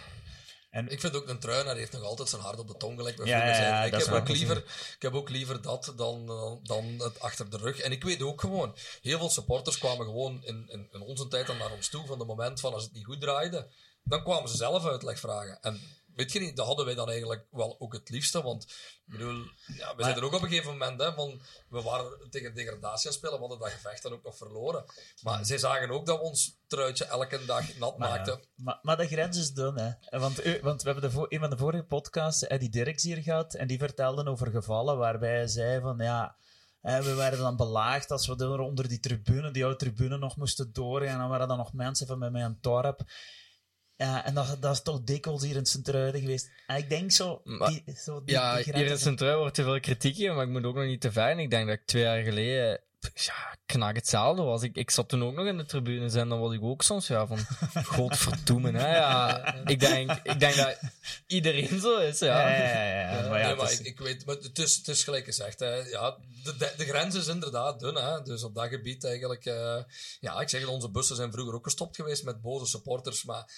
En ik vind ook een truiner heeft nog altijd zijn hart op de tong gelijk bij ja, ja, ja, ik, heb ook liever, ik heb ook liever dat dan, dan het achter de rug. En ik weet ook gewoon, heel veel supporters kwamen gewoon in, in, in onze tijd dan naar ons toe van het moment van als het niet goed draaide, dan kwamen ze zelf uitleg vragen. En weet je niet, dat hadden wij dan eigenlijk wel ook het liefste. Want ik bedoel, ja, we zijn er ook op een gegeven moment, hè, van, we waren tegen degradatie aan spelen, we hadden dat gevecht dan ook nog verloren. Maar zij zagen ook dat we ons truitje elke dag nat Maar, maakten. ja. maar, maar de grens is dun, hè. Want, want we hebben de een van de vorige podcasts Eddie Dirks hier gehad, en die vertelde over gevallen waarbij hij zei van, ja, we werden dan belaagd als we er onder die tribune, die oude tribune nog moesten doorgaan, en dan waren er nog mensen van bij mij aan het dorp. Ja, en dat, dat is toch dikwijls hier in Sint-Truiden geweest. En ik denk zo... Maar- Die, zo die, Ja, die hier in Centraal wordt te veel kritiek hier, maar ik moet ook nog niet te ver. En ik denk dat ik twee jaar geleden ja, knak hetzelfde was. Ik, ik zat toen ook nog in de tribunes en dan was ik ook soms ja, van godverdoemen. Hè, ja. ik, denk, ik denk dat iedereen zo is. Ja. Ja, ja, ja, ja. Ja, Maar ja, nee, maar het is- ik, ik weet, maar het is, het is gelijk gezegd. Hè. Ja, de, de, de grens is inderdaad dun. Hè. Dus op dat gebied eigenlijk... eh, ja, ik zeg onze bussen zijn vroeger ook gestopt geweest met boze supporters. Maar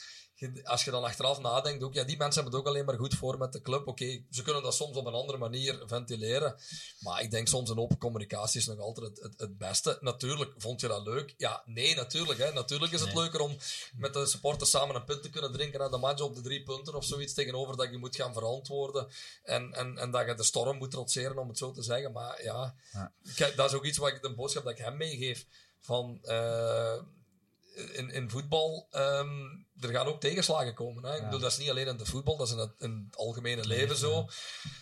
als je dan achteraf nadenkt, ook, ja, die mensen hebben het ook alleen maar goed voor met de club. Oké, ze kunnen dat soms op een andere manier ventileren. Maar ik denk soms een open communicatie is nog altijd het, het, het beste. Natuurlijk, vond je dat leuk? Ja, nee, natuurlijk. Hè. Natuurlijk is het leuker om met de supporters samen een punt te kunnen drinken na de match op de drie punten of zoiets tegenover dat je moet gaan verantwoorden. En, en, en dat je de storm moet trotseren, om het zo te zeggen. Maar ja, Ja. Dat is ook iets wat ik, een boodschap dat ik hem meegeef. Van, eh, in, in voetbal, ehm, er gaan ook tegenslagen komen. Hè? Ik bedoel, dat is niet alleen in de voetbal, dat is in het, in het algemene leven zo.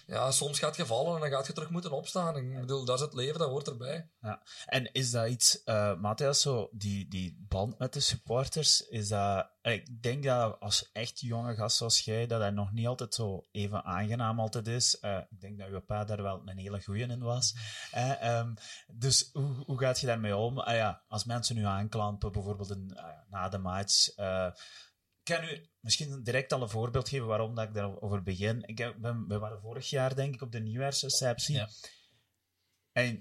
Ja, soms gaat je vallen en dan gaat je terug moeten opstaan. Ik bedoel, dat is het leven, dat hoort erbij. Ja. En is dat iets, eh Matthias, zo, die, die band met de supporters, is dat... eh, Ik denk dat als echt jonge gast zoals jij, dat dat nog niet altijd zo even aangenaam altijd is. Eh, ik denk dat uw pa daar wel een hele goeie in was. Eh, ehm, dus hoe, hoe gaat je daarmee om? Ah, ja, als mensen nu aanklampen, bijvoorbeeld een, ah na de match... eh, ik kan u misschien direct al een voorbeeld geven waarom dat ik daarover begin. Ik heb, ben, we waren vorig jaar, denk ik, op de nieuwjaarsreceptie. Ja. En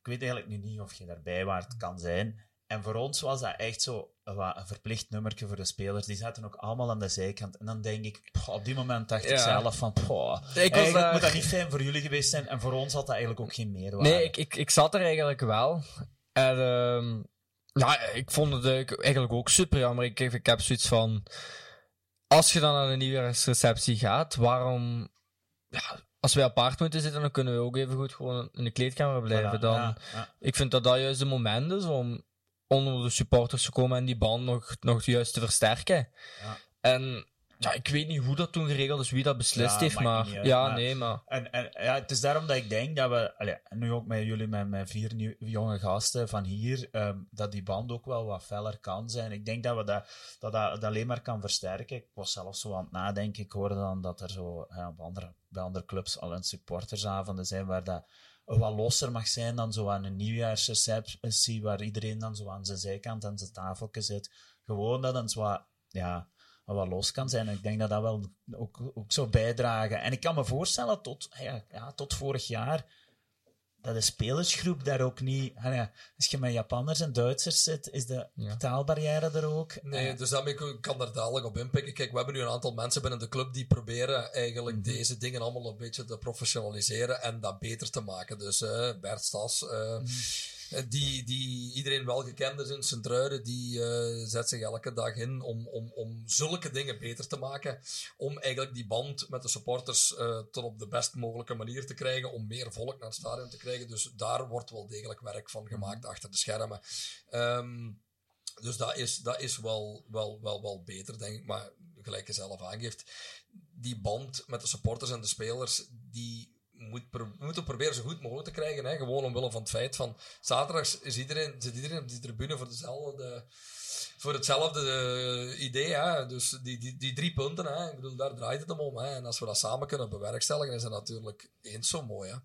ik weet eigenlijk nu niet of je daarbij waart, kan zijn. En voor ons was dat echt zo een, verplicht nummertje voor de spelers. Die zaten ook allemaal aan de zijkant. En dan denk ik, poh, op die moment dacht ik zelf van, poh, Ik was moet dat niet fijn voor jullie geweest zijn. En voor ons had dat eigenlijk ook geen meerwaarde. Nee, ik, ik, ik zat er eigenlijk wel. En ehm, ja, ik vond het eigenlijk ook super jammer. Ik, ik heb zoiets van... Als je dan naar de nieuwjaarsreceptie gaat, waarom... Ja, als wij apart moeten zitten, dan kunnen we ook even goed gewoon in de kleedkamer blijven. Voilà, Dan, ja, ja. Ik vind dat dat juist de moment is om onder de supporters te komen en die band nog, nog juist te versterken. Ja. En ja, ik weet niet hoe dat toen geregeld is, wie dat beslist Ja, heeft, maar niet ja, maar- nee, maar... En, en ja, het is daarom dat ik denk dat we, allee, nu ook met jullie, met, met vier nieuw- jonge gasten van hier, ehm, dat die band ook wel wat feller kan zijn. Ik denk dat we dat, dat, dat, alleen maar kan versterken. Ik was zelf zo aan het nadenken. Ik hoorde dan dat er zo ja, op andere, bij andere clubs al een supportersavonden zijn waar dat wat losser mag zijn dan zo aan een nieuwjaarsreceptie, waar iedereen dan zo aan zijn zijkant aan zijn tafeltje zit. Gewoon dat het wat, ja, wat los kan zijn. En ik denk dat dat wel ook, ook zou bijdragen. En ik kan me voorstellen, tot, ja, ja, tot vorig jaar, dat de spelersgroep daar ook niet... ah ja, als je met Japanners en Duitsers zit, is de Ja. taalbarrière er ook. Nee, Eh, dus daarmee ik kan daar dadelijk op inpikken. Kijk, we hebben nu een aantal mensen binnen de club die proberen eigenlijk Mhm. deze dingen allemaal een beetje te professionaliseren en dat beter te maken. Dus eh, Bert Stas, eh, Mhm. eh, die, die iedereen wel gekend is in Sint-Truiden, die eh, zet zich elke dag in om, om, om zulke dingen beter te maken. Om eigenlijk die band met de supporters eh, tot op de best mogelijke manier te krijgen, om meer volk naar het stadion te krijgen. Dus daar wordt wel degelijk werk van gemaakt achter de schermen. Ehm, dus dat is, dat is wel, wel, wel, wel beter, denk ik. Maar gelijk je zelf aangeeft, die band met de supporters en de spelers, die moet moeten proberen zo goed mogelijk te krijgen. Hè? Gewoon omwille van het feit van, zaterdags is iedereen, zit iedereen op die tribune voor dezelfde... Voor hetzelfde eh, idee, hè? dus die, die, die drie punten, hè? ik bedoel, daar draait het hem om. Hè? En als we dat samen kunnen bewerkstelligen, is dat natuurlijk eens zo mooi. Hè?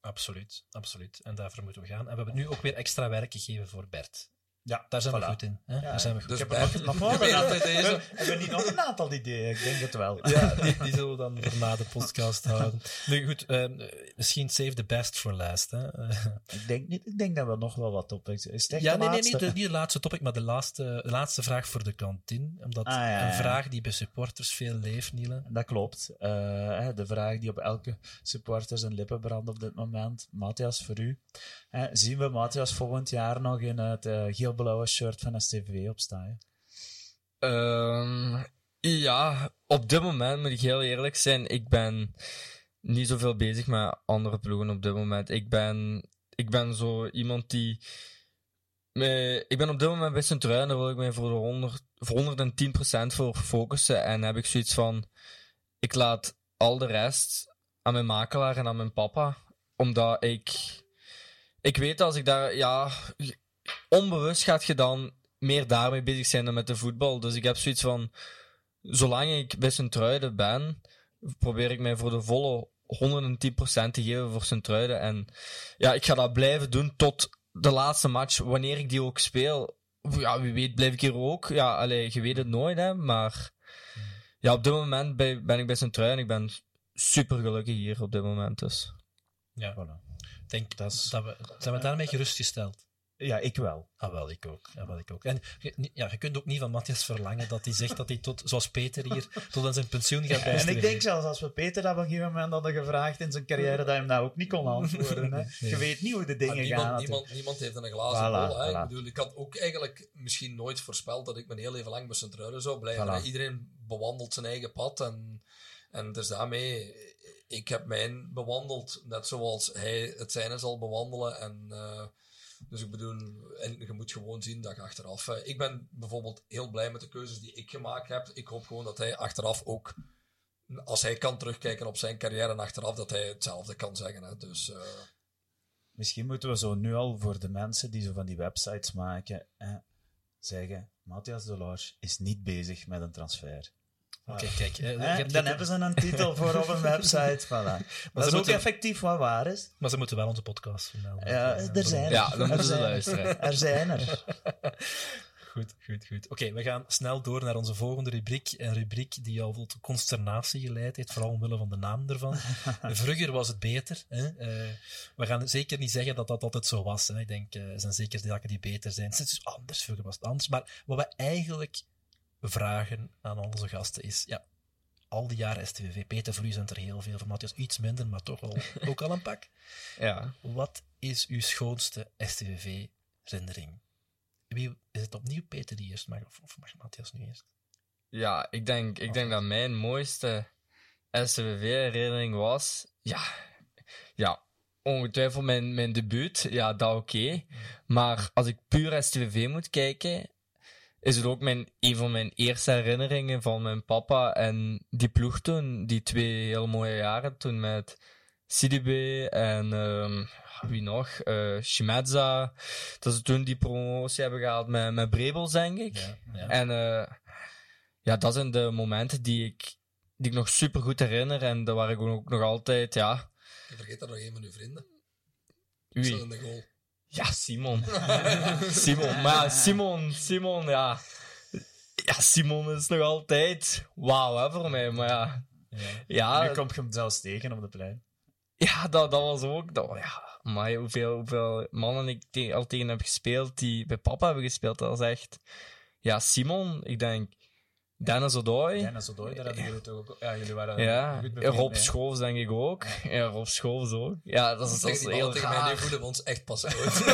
Absoluut, absoluut. En daarvoor moeten we gaan. En we hebben nu ook weer extra werk gegeven voor Bert. Ja, Daar zijn voilà. we goed in. Hè? Daar zijn we goed Dus Ik heb er nog, nog deze- hebben niet nog een aantal ideeën? Ik denk het wel. Ja, die, die zullen we dan voor na de podcast houden. Nu goed, ehm, misschien save the best for last. Hè? Ik, denk niet, ik denk dat we nog wel wat topics... Is ja, nee, nee, laatste? niet de, niet de laatste topic, maar de laatste, de laatste vraag voor de kantine. Omdat Ah, ja, ja, een ja. vraag die bij supporters veel leeft, Niele. Dat klopt. Eh, de vraag die op elke supporter zijn lippen brandt op dit moment. Matthias, voor u. Zien we Matthias volgend jaar nog in het eh, geel-blauwe shirt van STV opstaan? Ehm, Ja, op dit moment moet ik heel eerlijk zijn. Ik ben niet zoveel bezig met andere ploegen op dit moment. Ik ben, ik ben zo iemand die. ik ben op dit moment bij Centruin, daar wil ik mij voor, de 100, voor 110% voor focussen. En heb ik zoiets van: ik laat al de rest aan mijn makelaar en aan mijn papa. Omdat ik. Ik weet als ik daar. Ja, onbewust gaat je dan meer daarmee bezig zijn dan met de voetbal. Dus ik heb zoiets van zolang ik bij Sint-Truiden ben, probeer ik mij voor de volle 110% te geven voor Sint-Truiden. En ja, ik ga dat blijven doen tot de laatste match, wanneer ik die ook speel. Ja, wie weet blijf ik hier ook. Ja, allee, je weet het nooit, hè. Maar ja, op dit moment ben ik bij Sint-Truiden. Ik ben super gelukkig hier op dit moment, dus. Ja, voilà. Ik denk dat, is... dat we, zijn we daarmee gerustgesteld. Ja, ik wel. Ah, wel, ik ook. Ja, wel, ik ook. En ja, je kunt ook niet van Matthias verlangen dat hij zegt dat hij tot, zoals Peter hier, tot aan zijn pensioen gaat En ik denk zelfs als we Peter dat op een gegeven moment hadden gevraagd in zijn carrière, dat hij hem dat ook niet kon antwoorden. Hè. Je weet niet hoe de dingen niemand, gaan. Niemand, niemand heeft een glazen voilà, bol. Hè. Ik bedoel, ik had ook eigenlijk misschien nooit voorspeld dat ik mijn heel even lang bij sint zou blijven. Iedereen bewandelt zijn eigen pad en, en dus daarmee, ik heb mijn bewandeld, net zoals hij het zijne zal bewandelen en... Uh, dus ik bedoel, en je moet gewoon zien dat je achteraf. Uh, ik ben bijvoorbeeld heel blij met de keuzes die ik gemaakt heb. Ik hoop gewoon dat hij achteraf ook, als hij kan terugkijken op zijn carrière en achteraf, dat hij hetzelfde kan zeggen. Hè. Dus, uh... Misschien moeten we zo nu al voor de mensen die zo van die websites maken, zeggen: Matthias Delors is niet bezig met een transfer. Oké, kijk. Eh, dan hebben ze een titel voor op een website. Voilà. dat is ook effectief wat waar is. Maar ze moeten wel onze podcast vermelden. Ja, er zijn er. Ja, dan moeten ze luisteren. Er zijn er. Goed, goed, goed. Oké, we gaan snel door naar onze volgende rubriek. Een rubriek die al tot consternatie geleid heeft, vooral omwille van de naam ervan. Vroeger was het beter. Hè? Uh, we gaan zeker niet zeggen dat dat altijd zo was. Hè? Ik denk, uh, er zijn zeker zaken die beter zijn. Het is anders, vroeger was het anders. Maar wat we eigenlijk vragen aan onze gasten is, ja, al die jaren STVV, Peter Vloei zijn er heel veel van, Matthias iets minder, maar toch ook al een pak. Ja. Wat is uw schoonste STVV-herinnering? Wie, is het opnieuw Peter die eerst mag, of, mag Matthias nu eerst? Ja, ik denk, ik denk dat mijn mooiste STVV-herinnering was, ja, ja, ongetwijfeld mijn, mijn debuut, ja, dat oké. Maar als ik puur STVV moet kijken, is het ook mijn, een van mijn eerste herinneringen van mijn papa en die ploeg toen. Die twee heel mooie jaren toen met Sidibe en um, wie nog? Uh, Shimedza. Dat ze toen die promotie hebben gehaald met, met Brebels, denk ik. Ja, ja. En uh, ja, dat zijn de momenten die ik, die ik nog super goed herinner en daar waar ik ook nog altijd, ja. Je vergeet daar nog een van uw vrienden. Wie? in de goal. Ja, Simon. Simon, maar Simon, Simon, ja. Ja, Simon is nog altijd wauw voor mij, maar ja. ja. nu komt je hem zelfs tegen op de plein. Ja, dat, dat was ook. Dat, ja, maar hoeveel, hoeveel mannen ik te, al tegen heb gespeeld die bij papa hebben gespeeld, dat is echt. Ja, Simon, ik denk Dennis Odoi. Dennis Odoi, daar hebben jullie toch ook... Ja, jullie waren ja. goed Rob Schoofs denk ik ook. Ja, Rob Schoofs ook. Ja, dat is, dat is heel tegen raar. mij, nu voelen we ons echt pas uit. ja,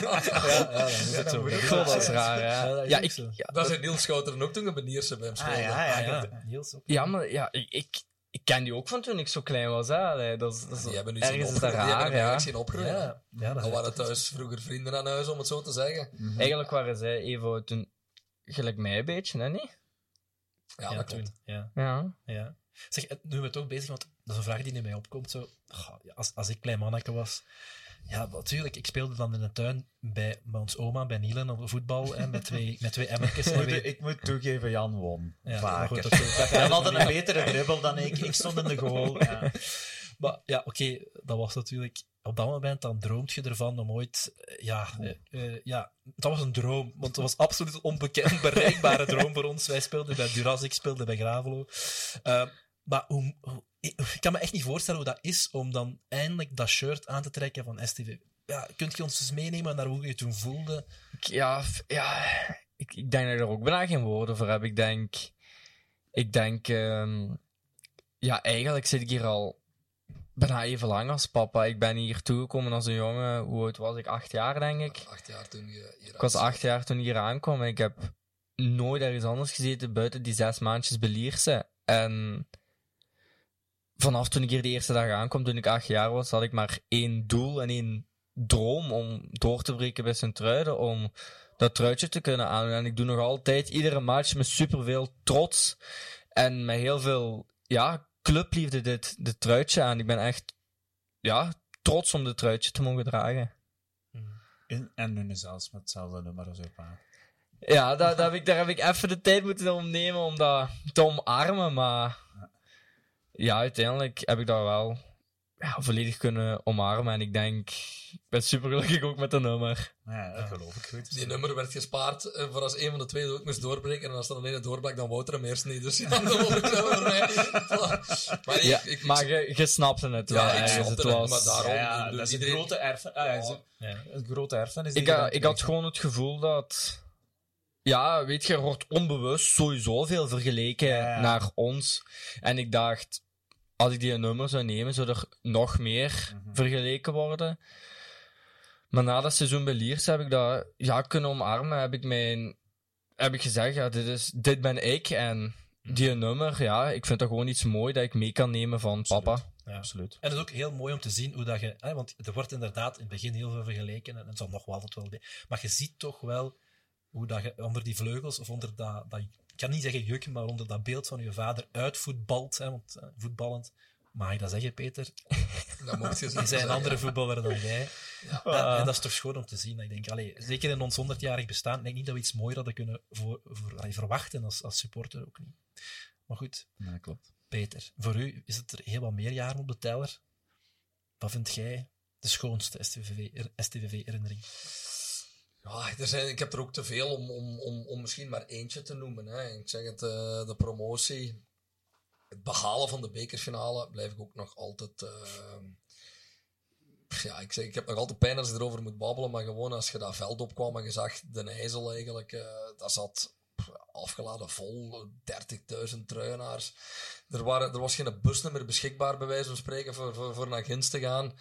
ja, dat is het zo. Dat is raar, ja. Ja, ik, ja, dat zijn Niels Schouten ook toen een Benierse bij hem speelde. Ah, ja, ja, ja. Niels ook. Ja, maar ja, ik, ik, ken die ook van toen ik zo klein was. Hè. Allee, dat is, dat is, die hebben nu ergens is dat raar, ja. zien opgroeien. Ja, ja, dat waren thuis vroeger vrienden aan huis, om het zo te zeggen. Mm -hmm. Eigenlijk waren zij even toen gelijk mij een beetje, hè, niet? Ja, dat klopt. Ja. ja. ja. Zeg, nu we toch bezig, want dat is een vraag die in mij opkomt. Zo, als, als ik klein manneke was, ja, natuurlijk. Ik speelde dan in de tuin bij, bij ons oma, bij Nielen, op voetbal, en met twee, met twee emmertjes. ik, moet, ik moet toegeven, Jan won. Ja, vaker. Goed, Jan had een betere dribbel dan ik. Ik stond in de goal. Ja. Maar ja, oké, okay, dat was natuurlijk op dat moment dan droomt je ervan om ooit, eh, ja, uh, uh, ja, dat was een droom, want het was absoluut een onbekend, bereikbare droom voor ons. Wij speelden bij Duras, ik speelde bij Gravelo. Uh, maar hoe, hoe, ik kan me echt niet voorstellen hoe dat is om dan eindelijk dat shirt aan te trekken van STV. Ja, kunt je ons eens meenemen naar hoe je toen voelde? Ja, ja ik, ik denk dat ik er ook bijna geen woorden voor heb. Ik denk, ik denk, um, ja, eigenlijk zit ik hier al bijna even lang als papa. Ik ben hier toegekomen als een jongen, hoe oud was ik? Acht jaar, denk ik. Acht jaar toen je hier Ik was acht jaar toen ik hier aankwam en ik heb nooit ergens anders gezeten buiten die zes maandjes belierse. En vanaf toen ik hier de eerste dag aankwam, toen ik acht jaar was, had ik maar één doel en één droom om door te breken bij Sint-Truiden, om dat truitje te kunnen aandoen. En ik doe nog altijd iedere match met superveel trots en met heel veel ja, clubliefde dit, dit truitje aan. Ik ben echt ja, trots om dit truitje te mogen dragen. En, en nu zelfs met hetzelfde nummer als op aan. Ja, daar, daar, heb ik, daar heb ik even de tijd moeten om nemen om dat te omarmen, maar ja, uiteindelijk heb ik dat wel ja, volledig kunnen omarmen. En ik denk, ik ben super gelukkig ook met de nummer. Ja, dat geloof ik goed. Die nummer werd gespaard eh, voor als een van de twee ook moest doorbreken. En als er alleen het doorbrak, dan Wouter hem eerst niet. Dus ja, mij. Maar, ik, Ja, ik, maar je, je snapte het wel. Ja, ik snapte het was, maar daarom- Ja, dat is iedereen- grote erfen. ah, ja, Ja. zo- Ja. Een grote erfenis. die ik, ha- dan ik had gewoon het gevoel dat. Ja, weet je, er wordt onbewust sowieso veel vergeleken Ja, ja. naar ons. En ik dacht, als ik die nummer zou nemen, zou er nog meer Mhm. vergeleken worden. Maar na dat seizoen bij Liers heb ik dat ja, kunnen omarmen. Heb ik, mijn, heb ik gezegd, ja, dit, is, dit ben ik. En die nummer, ja, ik vind dat gewoon iets mooi dat ik mee kan nemen van papa. Ja. Absoluut. En het is ook heel mooi om te zien hoe dat je... Hè, want er wordt inderdaad in het begin heel veel vergeleken en het zal nog wel altijd wel. Maar je ziet toch wel hoe dat je onder die vleugels of onder dat... dat kan niet zeggen juk, maar onder dat beeld van je vader uitvoetbalt. Hè, want eh, voetballend... Mag ik dat zeggen, Peter? dat mocht je zo Je bent een andere voetballer dan jij. Ja. En, en dat is toch schoon om te zien. Ik denk, allee, zeker in ons 100-jarig bestaan, ik denk niet dat we iets mooier hadden kunnen voor, voor, allee, verwachten als, als supporter ook niet. Maar goed, Ja, klopt. Peter, voor u is het er heel wat meer jaren op de teller. Wat vind jij de schoonste STVV-herinnering? Ja, er zijn, ik heb er ook te veel om, om, om, om misschien maar eentje te noemen. Hè. Ik zeg het, eh, de promotie, het behalen van de bekerfinale, blijf ik ook nog altijd... eh, ja, ik, zeg, ik heb nog altijd pijn als ik erover moet babbelen, maar gewoon als je dat veld opkwam en je zag de IJssel eigenlijk, eh dat zat afgeladen vol, 30.000 truienaars. Er, waren, er was geen bus meer beschikbaar, bij wijze van spreken, voor, voor, naar Gins te gaan.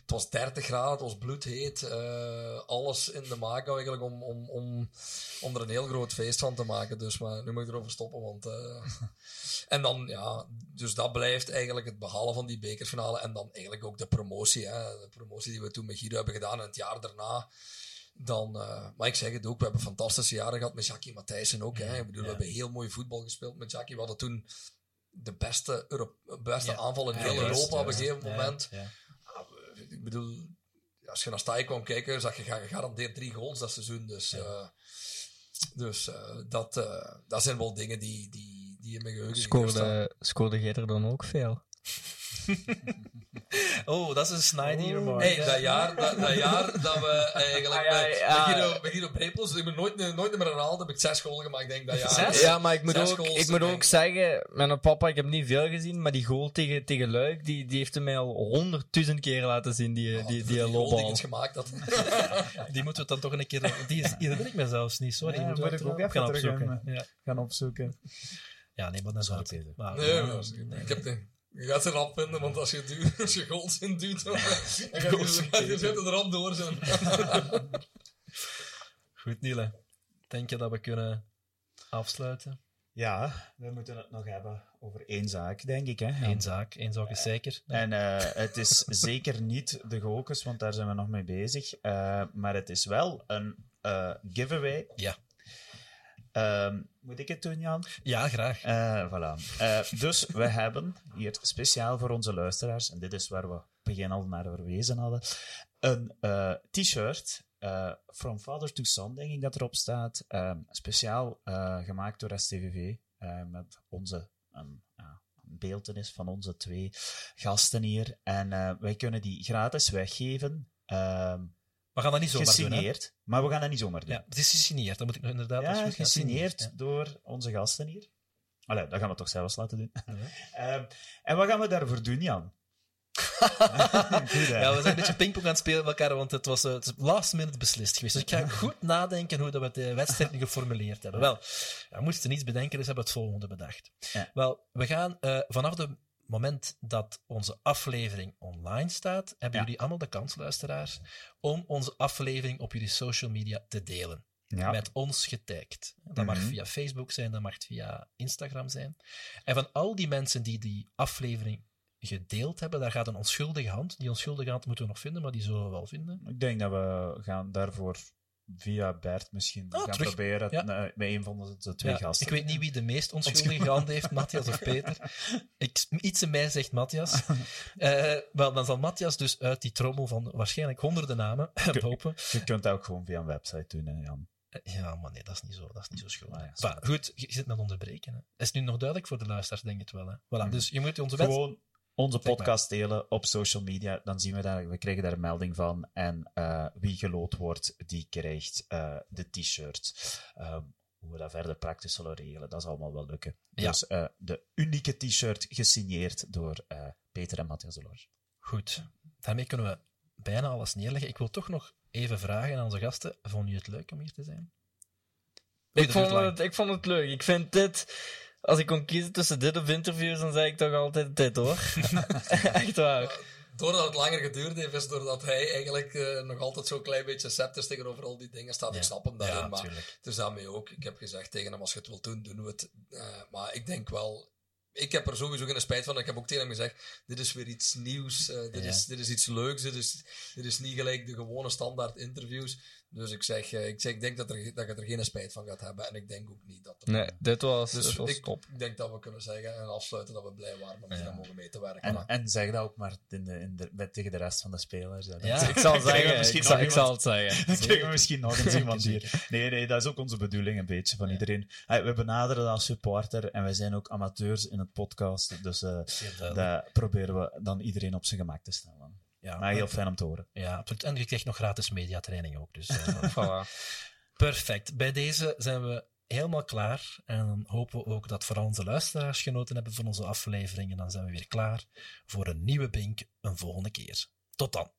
Het was 30 graden, het was bloedheet. eh, alles in de maak eigenlijk om, om, om, om er een heel groot feest van te maken. Dus maar nu moet ik erover stoppen. Want, eh, en dan, ja, dus dat blijft eigenlijk het behalen van die bekerfinale. En dan eigenlijk ook de promotie. Hè, de promotie die we toen met Guido hebben gedaan en het jaar daarna. Dan, eh, maar ik zeg het ook, we hebben fantastische jaren gehad met Jackie Matthijssen ook. Hè. Ik bedoel, we hebben heel mooi voetbal gespeeld met Jackie. We hadden toen de beste, Euro beste Ja. aanval in Ja, heel Europa op een gegeven Ja, moment. ja. Ik bedoel, als je naar Staaij kwam kijken, zag je ga- gegarandeerd drie goals dat seizoen. Dus, eh, dus eh, dat, eh, dat zijn wel dingen die, die, die in mijn geheugen. Scoorde, scoorde jij er dan ook veel? Oh, dat is een snide remark. Hey, hè. dat, jaar, dat, dat jaar dat we eigenlijk Ah, ja, met, ja. Guido Brepels, ik ben nooit, nooit meer herhaald, heb ik zes goals gemaakt, denk ik, dat jaar. Zes? Ja, maar ik moet Zes ook, ik moet ook zeggen, mijn papa, ik heb niet veel gezien, maar die goal tegen, tegen Luik, die, die heeft hem mij al honderdduizend keer laten zien, die, Oh, die, die die, goal die ik gemaakt had. Die moeten we dan toch een keer... Die, is, die herinner ik me zelfs niet, sorry. Ja, die moeten we moet ik ook even gaan opzoeken. gaan, Ja. Gaan opzoeken. ja, nee, maar dat is. Peter. Maar, Nee, ja, ik heb de, je gaat ze rap vinden, want als je, duwt, als je goals in duwt, dan dan Goals ga je, je zit er rap door zijn. Goed, Niele. Denk je dat we kunnen afsluiten? Ja, we moeten het nog hebben over één zaak, denk ik. Hè? Eén zaak, één zaak is zeker. En eh, het is zeker niet de Gokes, want daar zijn we nog mee bezig. Eh, maar het is wel een eh, giveaway. Ja. Ehm, moet ik het doen, Jan? Ja, graag. Eh, voilà. Eh, dus we hebben hier speciaal voor onze luisteraars, en dit is waar we begin al naar verwezen hadden, een eh, t-shirt. From Father to Son, denk ik dat erop staat. Ehm, speciaal gemaakt door STVV. met onze een beeltenis van onze twee gasten hier. En wij kunnen die gratis weggeven. ehm, We gaan dat niet zomaar doen, hè? gesigneerd. Maar we gaan dat niet zomaar doen. Ja, het is gesigneerd. Dat moet ik nog inderdaad... Ja, gesigneerd door onze gasten hier. Allee, dat gaan we toch zelfs laten doen. Ja. Ehm, en wat gaan we daarvoor doen, Jan? Goed? Ja, we zijn een beetje pingpong aan het spelen met elkaar, want het was eh, het last minute beslist geweest. Dus ik ga goed nadenken hoe dat we de wedstrijd nu geformuleerd hebben. Wel, we moesten niets bedenken, dus hebben we het volgende bedacht. Wel, we gaan eh, vanaf het moment dat onze aflevering online staat, hebben Ja. jullie allemaal de kans, luisteraars, om onze aflevering op jullie social media te delen. ja. met ons getagd. Dat mag mhm. via Facebook zijn, dat mag via Instagram zijn. En van al die mensen die die aflevering gedeeld hebben, daar gaat een onschuldige hand. Die onschuldige hand moeten we nog vinden, maar die zullen we wel vinden. Ik denk dat we gaan daarvoor via Bert misschien oh, gaan proberen ja. met een van de twee gasten. Ik weet niet wie de meest onschuldige hand heeft, Matthias of Peter. Ik, iets in mij zegt Matthias. Uh, wel, dan zal Matthias dus uit die trommel van waarschijnlijk honderden namen hopen. Je kunt dat ook gewoon via een website doen, hè, Jan. Eh, ja, maar nee, dat is niet zo, dat is niet zo schoon. Ah, ja, goed, je zit met onderbreken. Hè. Is nu nog duidelijk voor de luisteraars, denk ik het wel. Hè? Voilà, mm. Dus je moet onze Gewoon onze podcast delen op social media, dan zien we daar, we krijgen daar een melding van. En uh, wie geloot wordt, die krijgt uh, de t-shirt. Um, hoe we dat verder praktisch zullen regelen, dat is allemaal wel lukken. Ja. Dus uh, de unieke t-shirt gesigneerd door Peter en Matthias Delors. Goed, daarmee kunnen we bijna alles neerleggen. Ik wil toch nog even vragen aan onze gasten. Vond je het leuk om hier te zijn? Ik vond, het, ik vond het leuk. Ik vind dit als ik kon kiezen tussen dit of interviews, dan zei ik toch altijd dit hoor. Echt waar. Doordat het langer geduurd heeft, is doordat hij eigenlijk uh, nog altijd zo'n klein beetje sceptisch tegenover al die dingen staat. Ik snap hem daarin, ja, maar het is daarmee ook. Ik heb gezegd tegen hem, als je het wilt doen, doen we het. Uh, maar ik denk wel, ik heb er sowieso geen spijt van. Ik heb ook tegen hem gezegd, dit is weer iets nieuws. Uh, dit, is, dit is iets leuks. Dit is, dit is niet gelijk de gewone standaard interviews. Dus ik zeg, eh, ik, zeg, ik denk dat, er, dat je er geen spijt van gaat hebben. En ik denk ook niet dat... Er, nee, dit was, dus dit was ik, top. Ik denk dat we kunnen zeggen en afsluiten dat we blij waren om ja. mogen mee te werken. En, en, zeg dat ook maar in de, in de, met, tegen de rest van de spelers. Ja, ik zal, zeggen, ik, zal, ik zal het zeggen. Dan krijgen we misschien nog eens iemand hier. Nee, nee, dat is ook onze bedoeling een beetje van iedereen. we benaderen als supporter en wij zijn ook amateurs in het podcast. Dus uh, daar proberen we dan iedereen op zijn gemak te stellen. Ja, maar heel fijn om te horen. Ja, absoluut. En je krijgt nog gratis mediatraining ook. Dus, uh, voilà. Perfect. Bij deze zijn we helemaal klaar. En dan hopen we ook dat vooral onze luisteraars genoten hebben van onze afleveringen. Dan zijn we weer klaar voor een nieuwe Bink een volgende keer. Tot dan.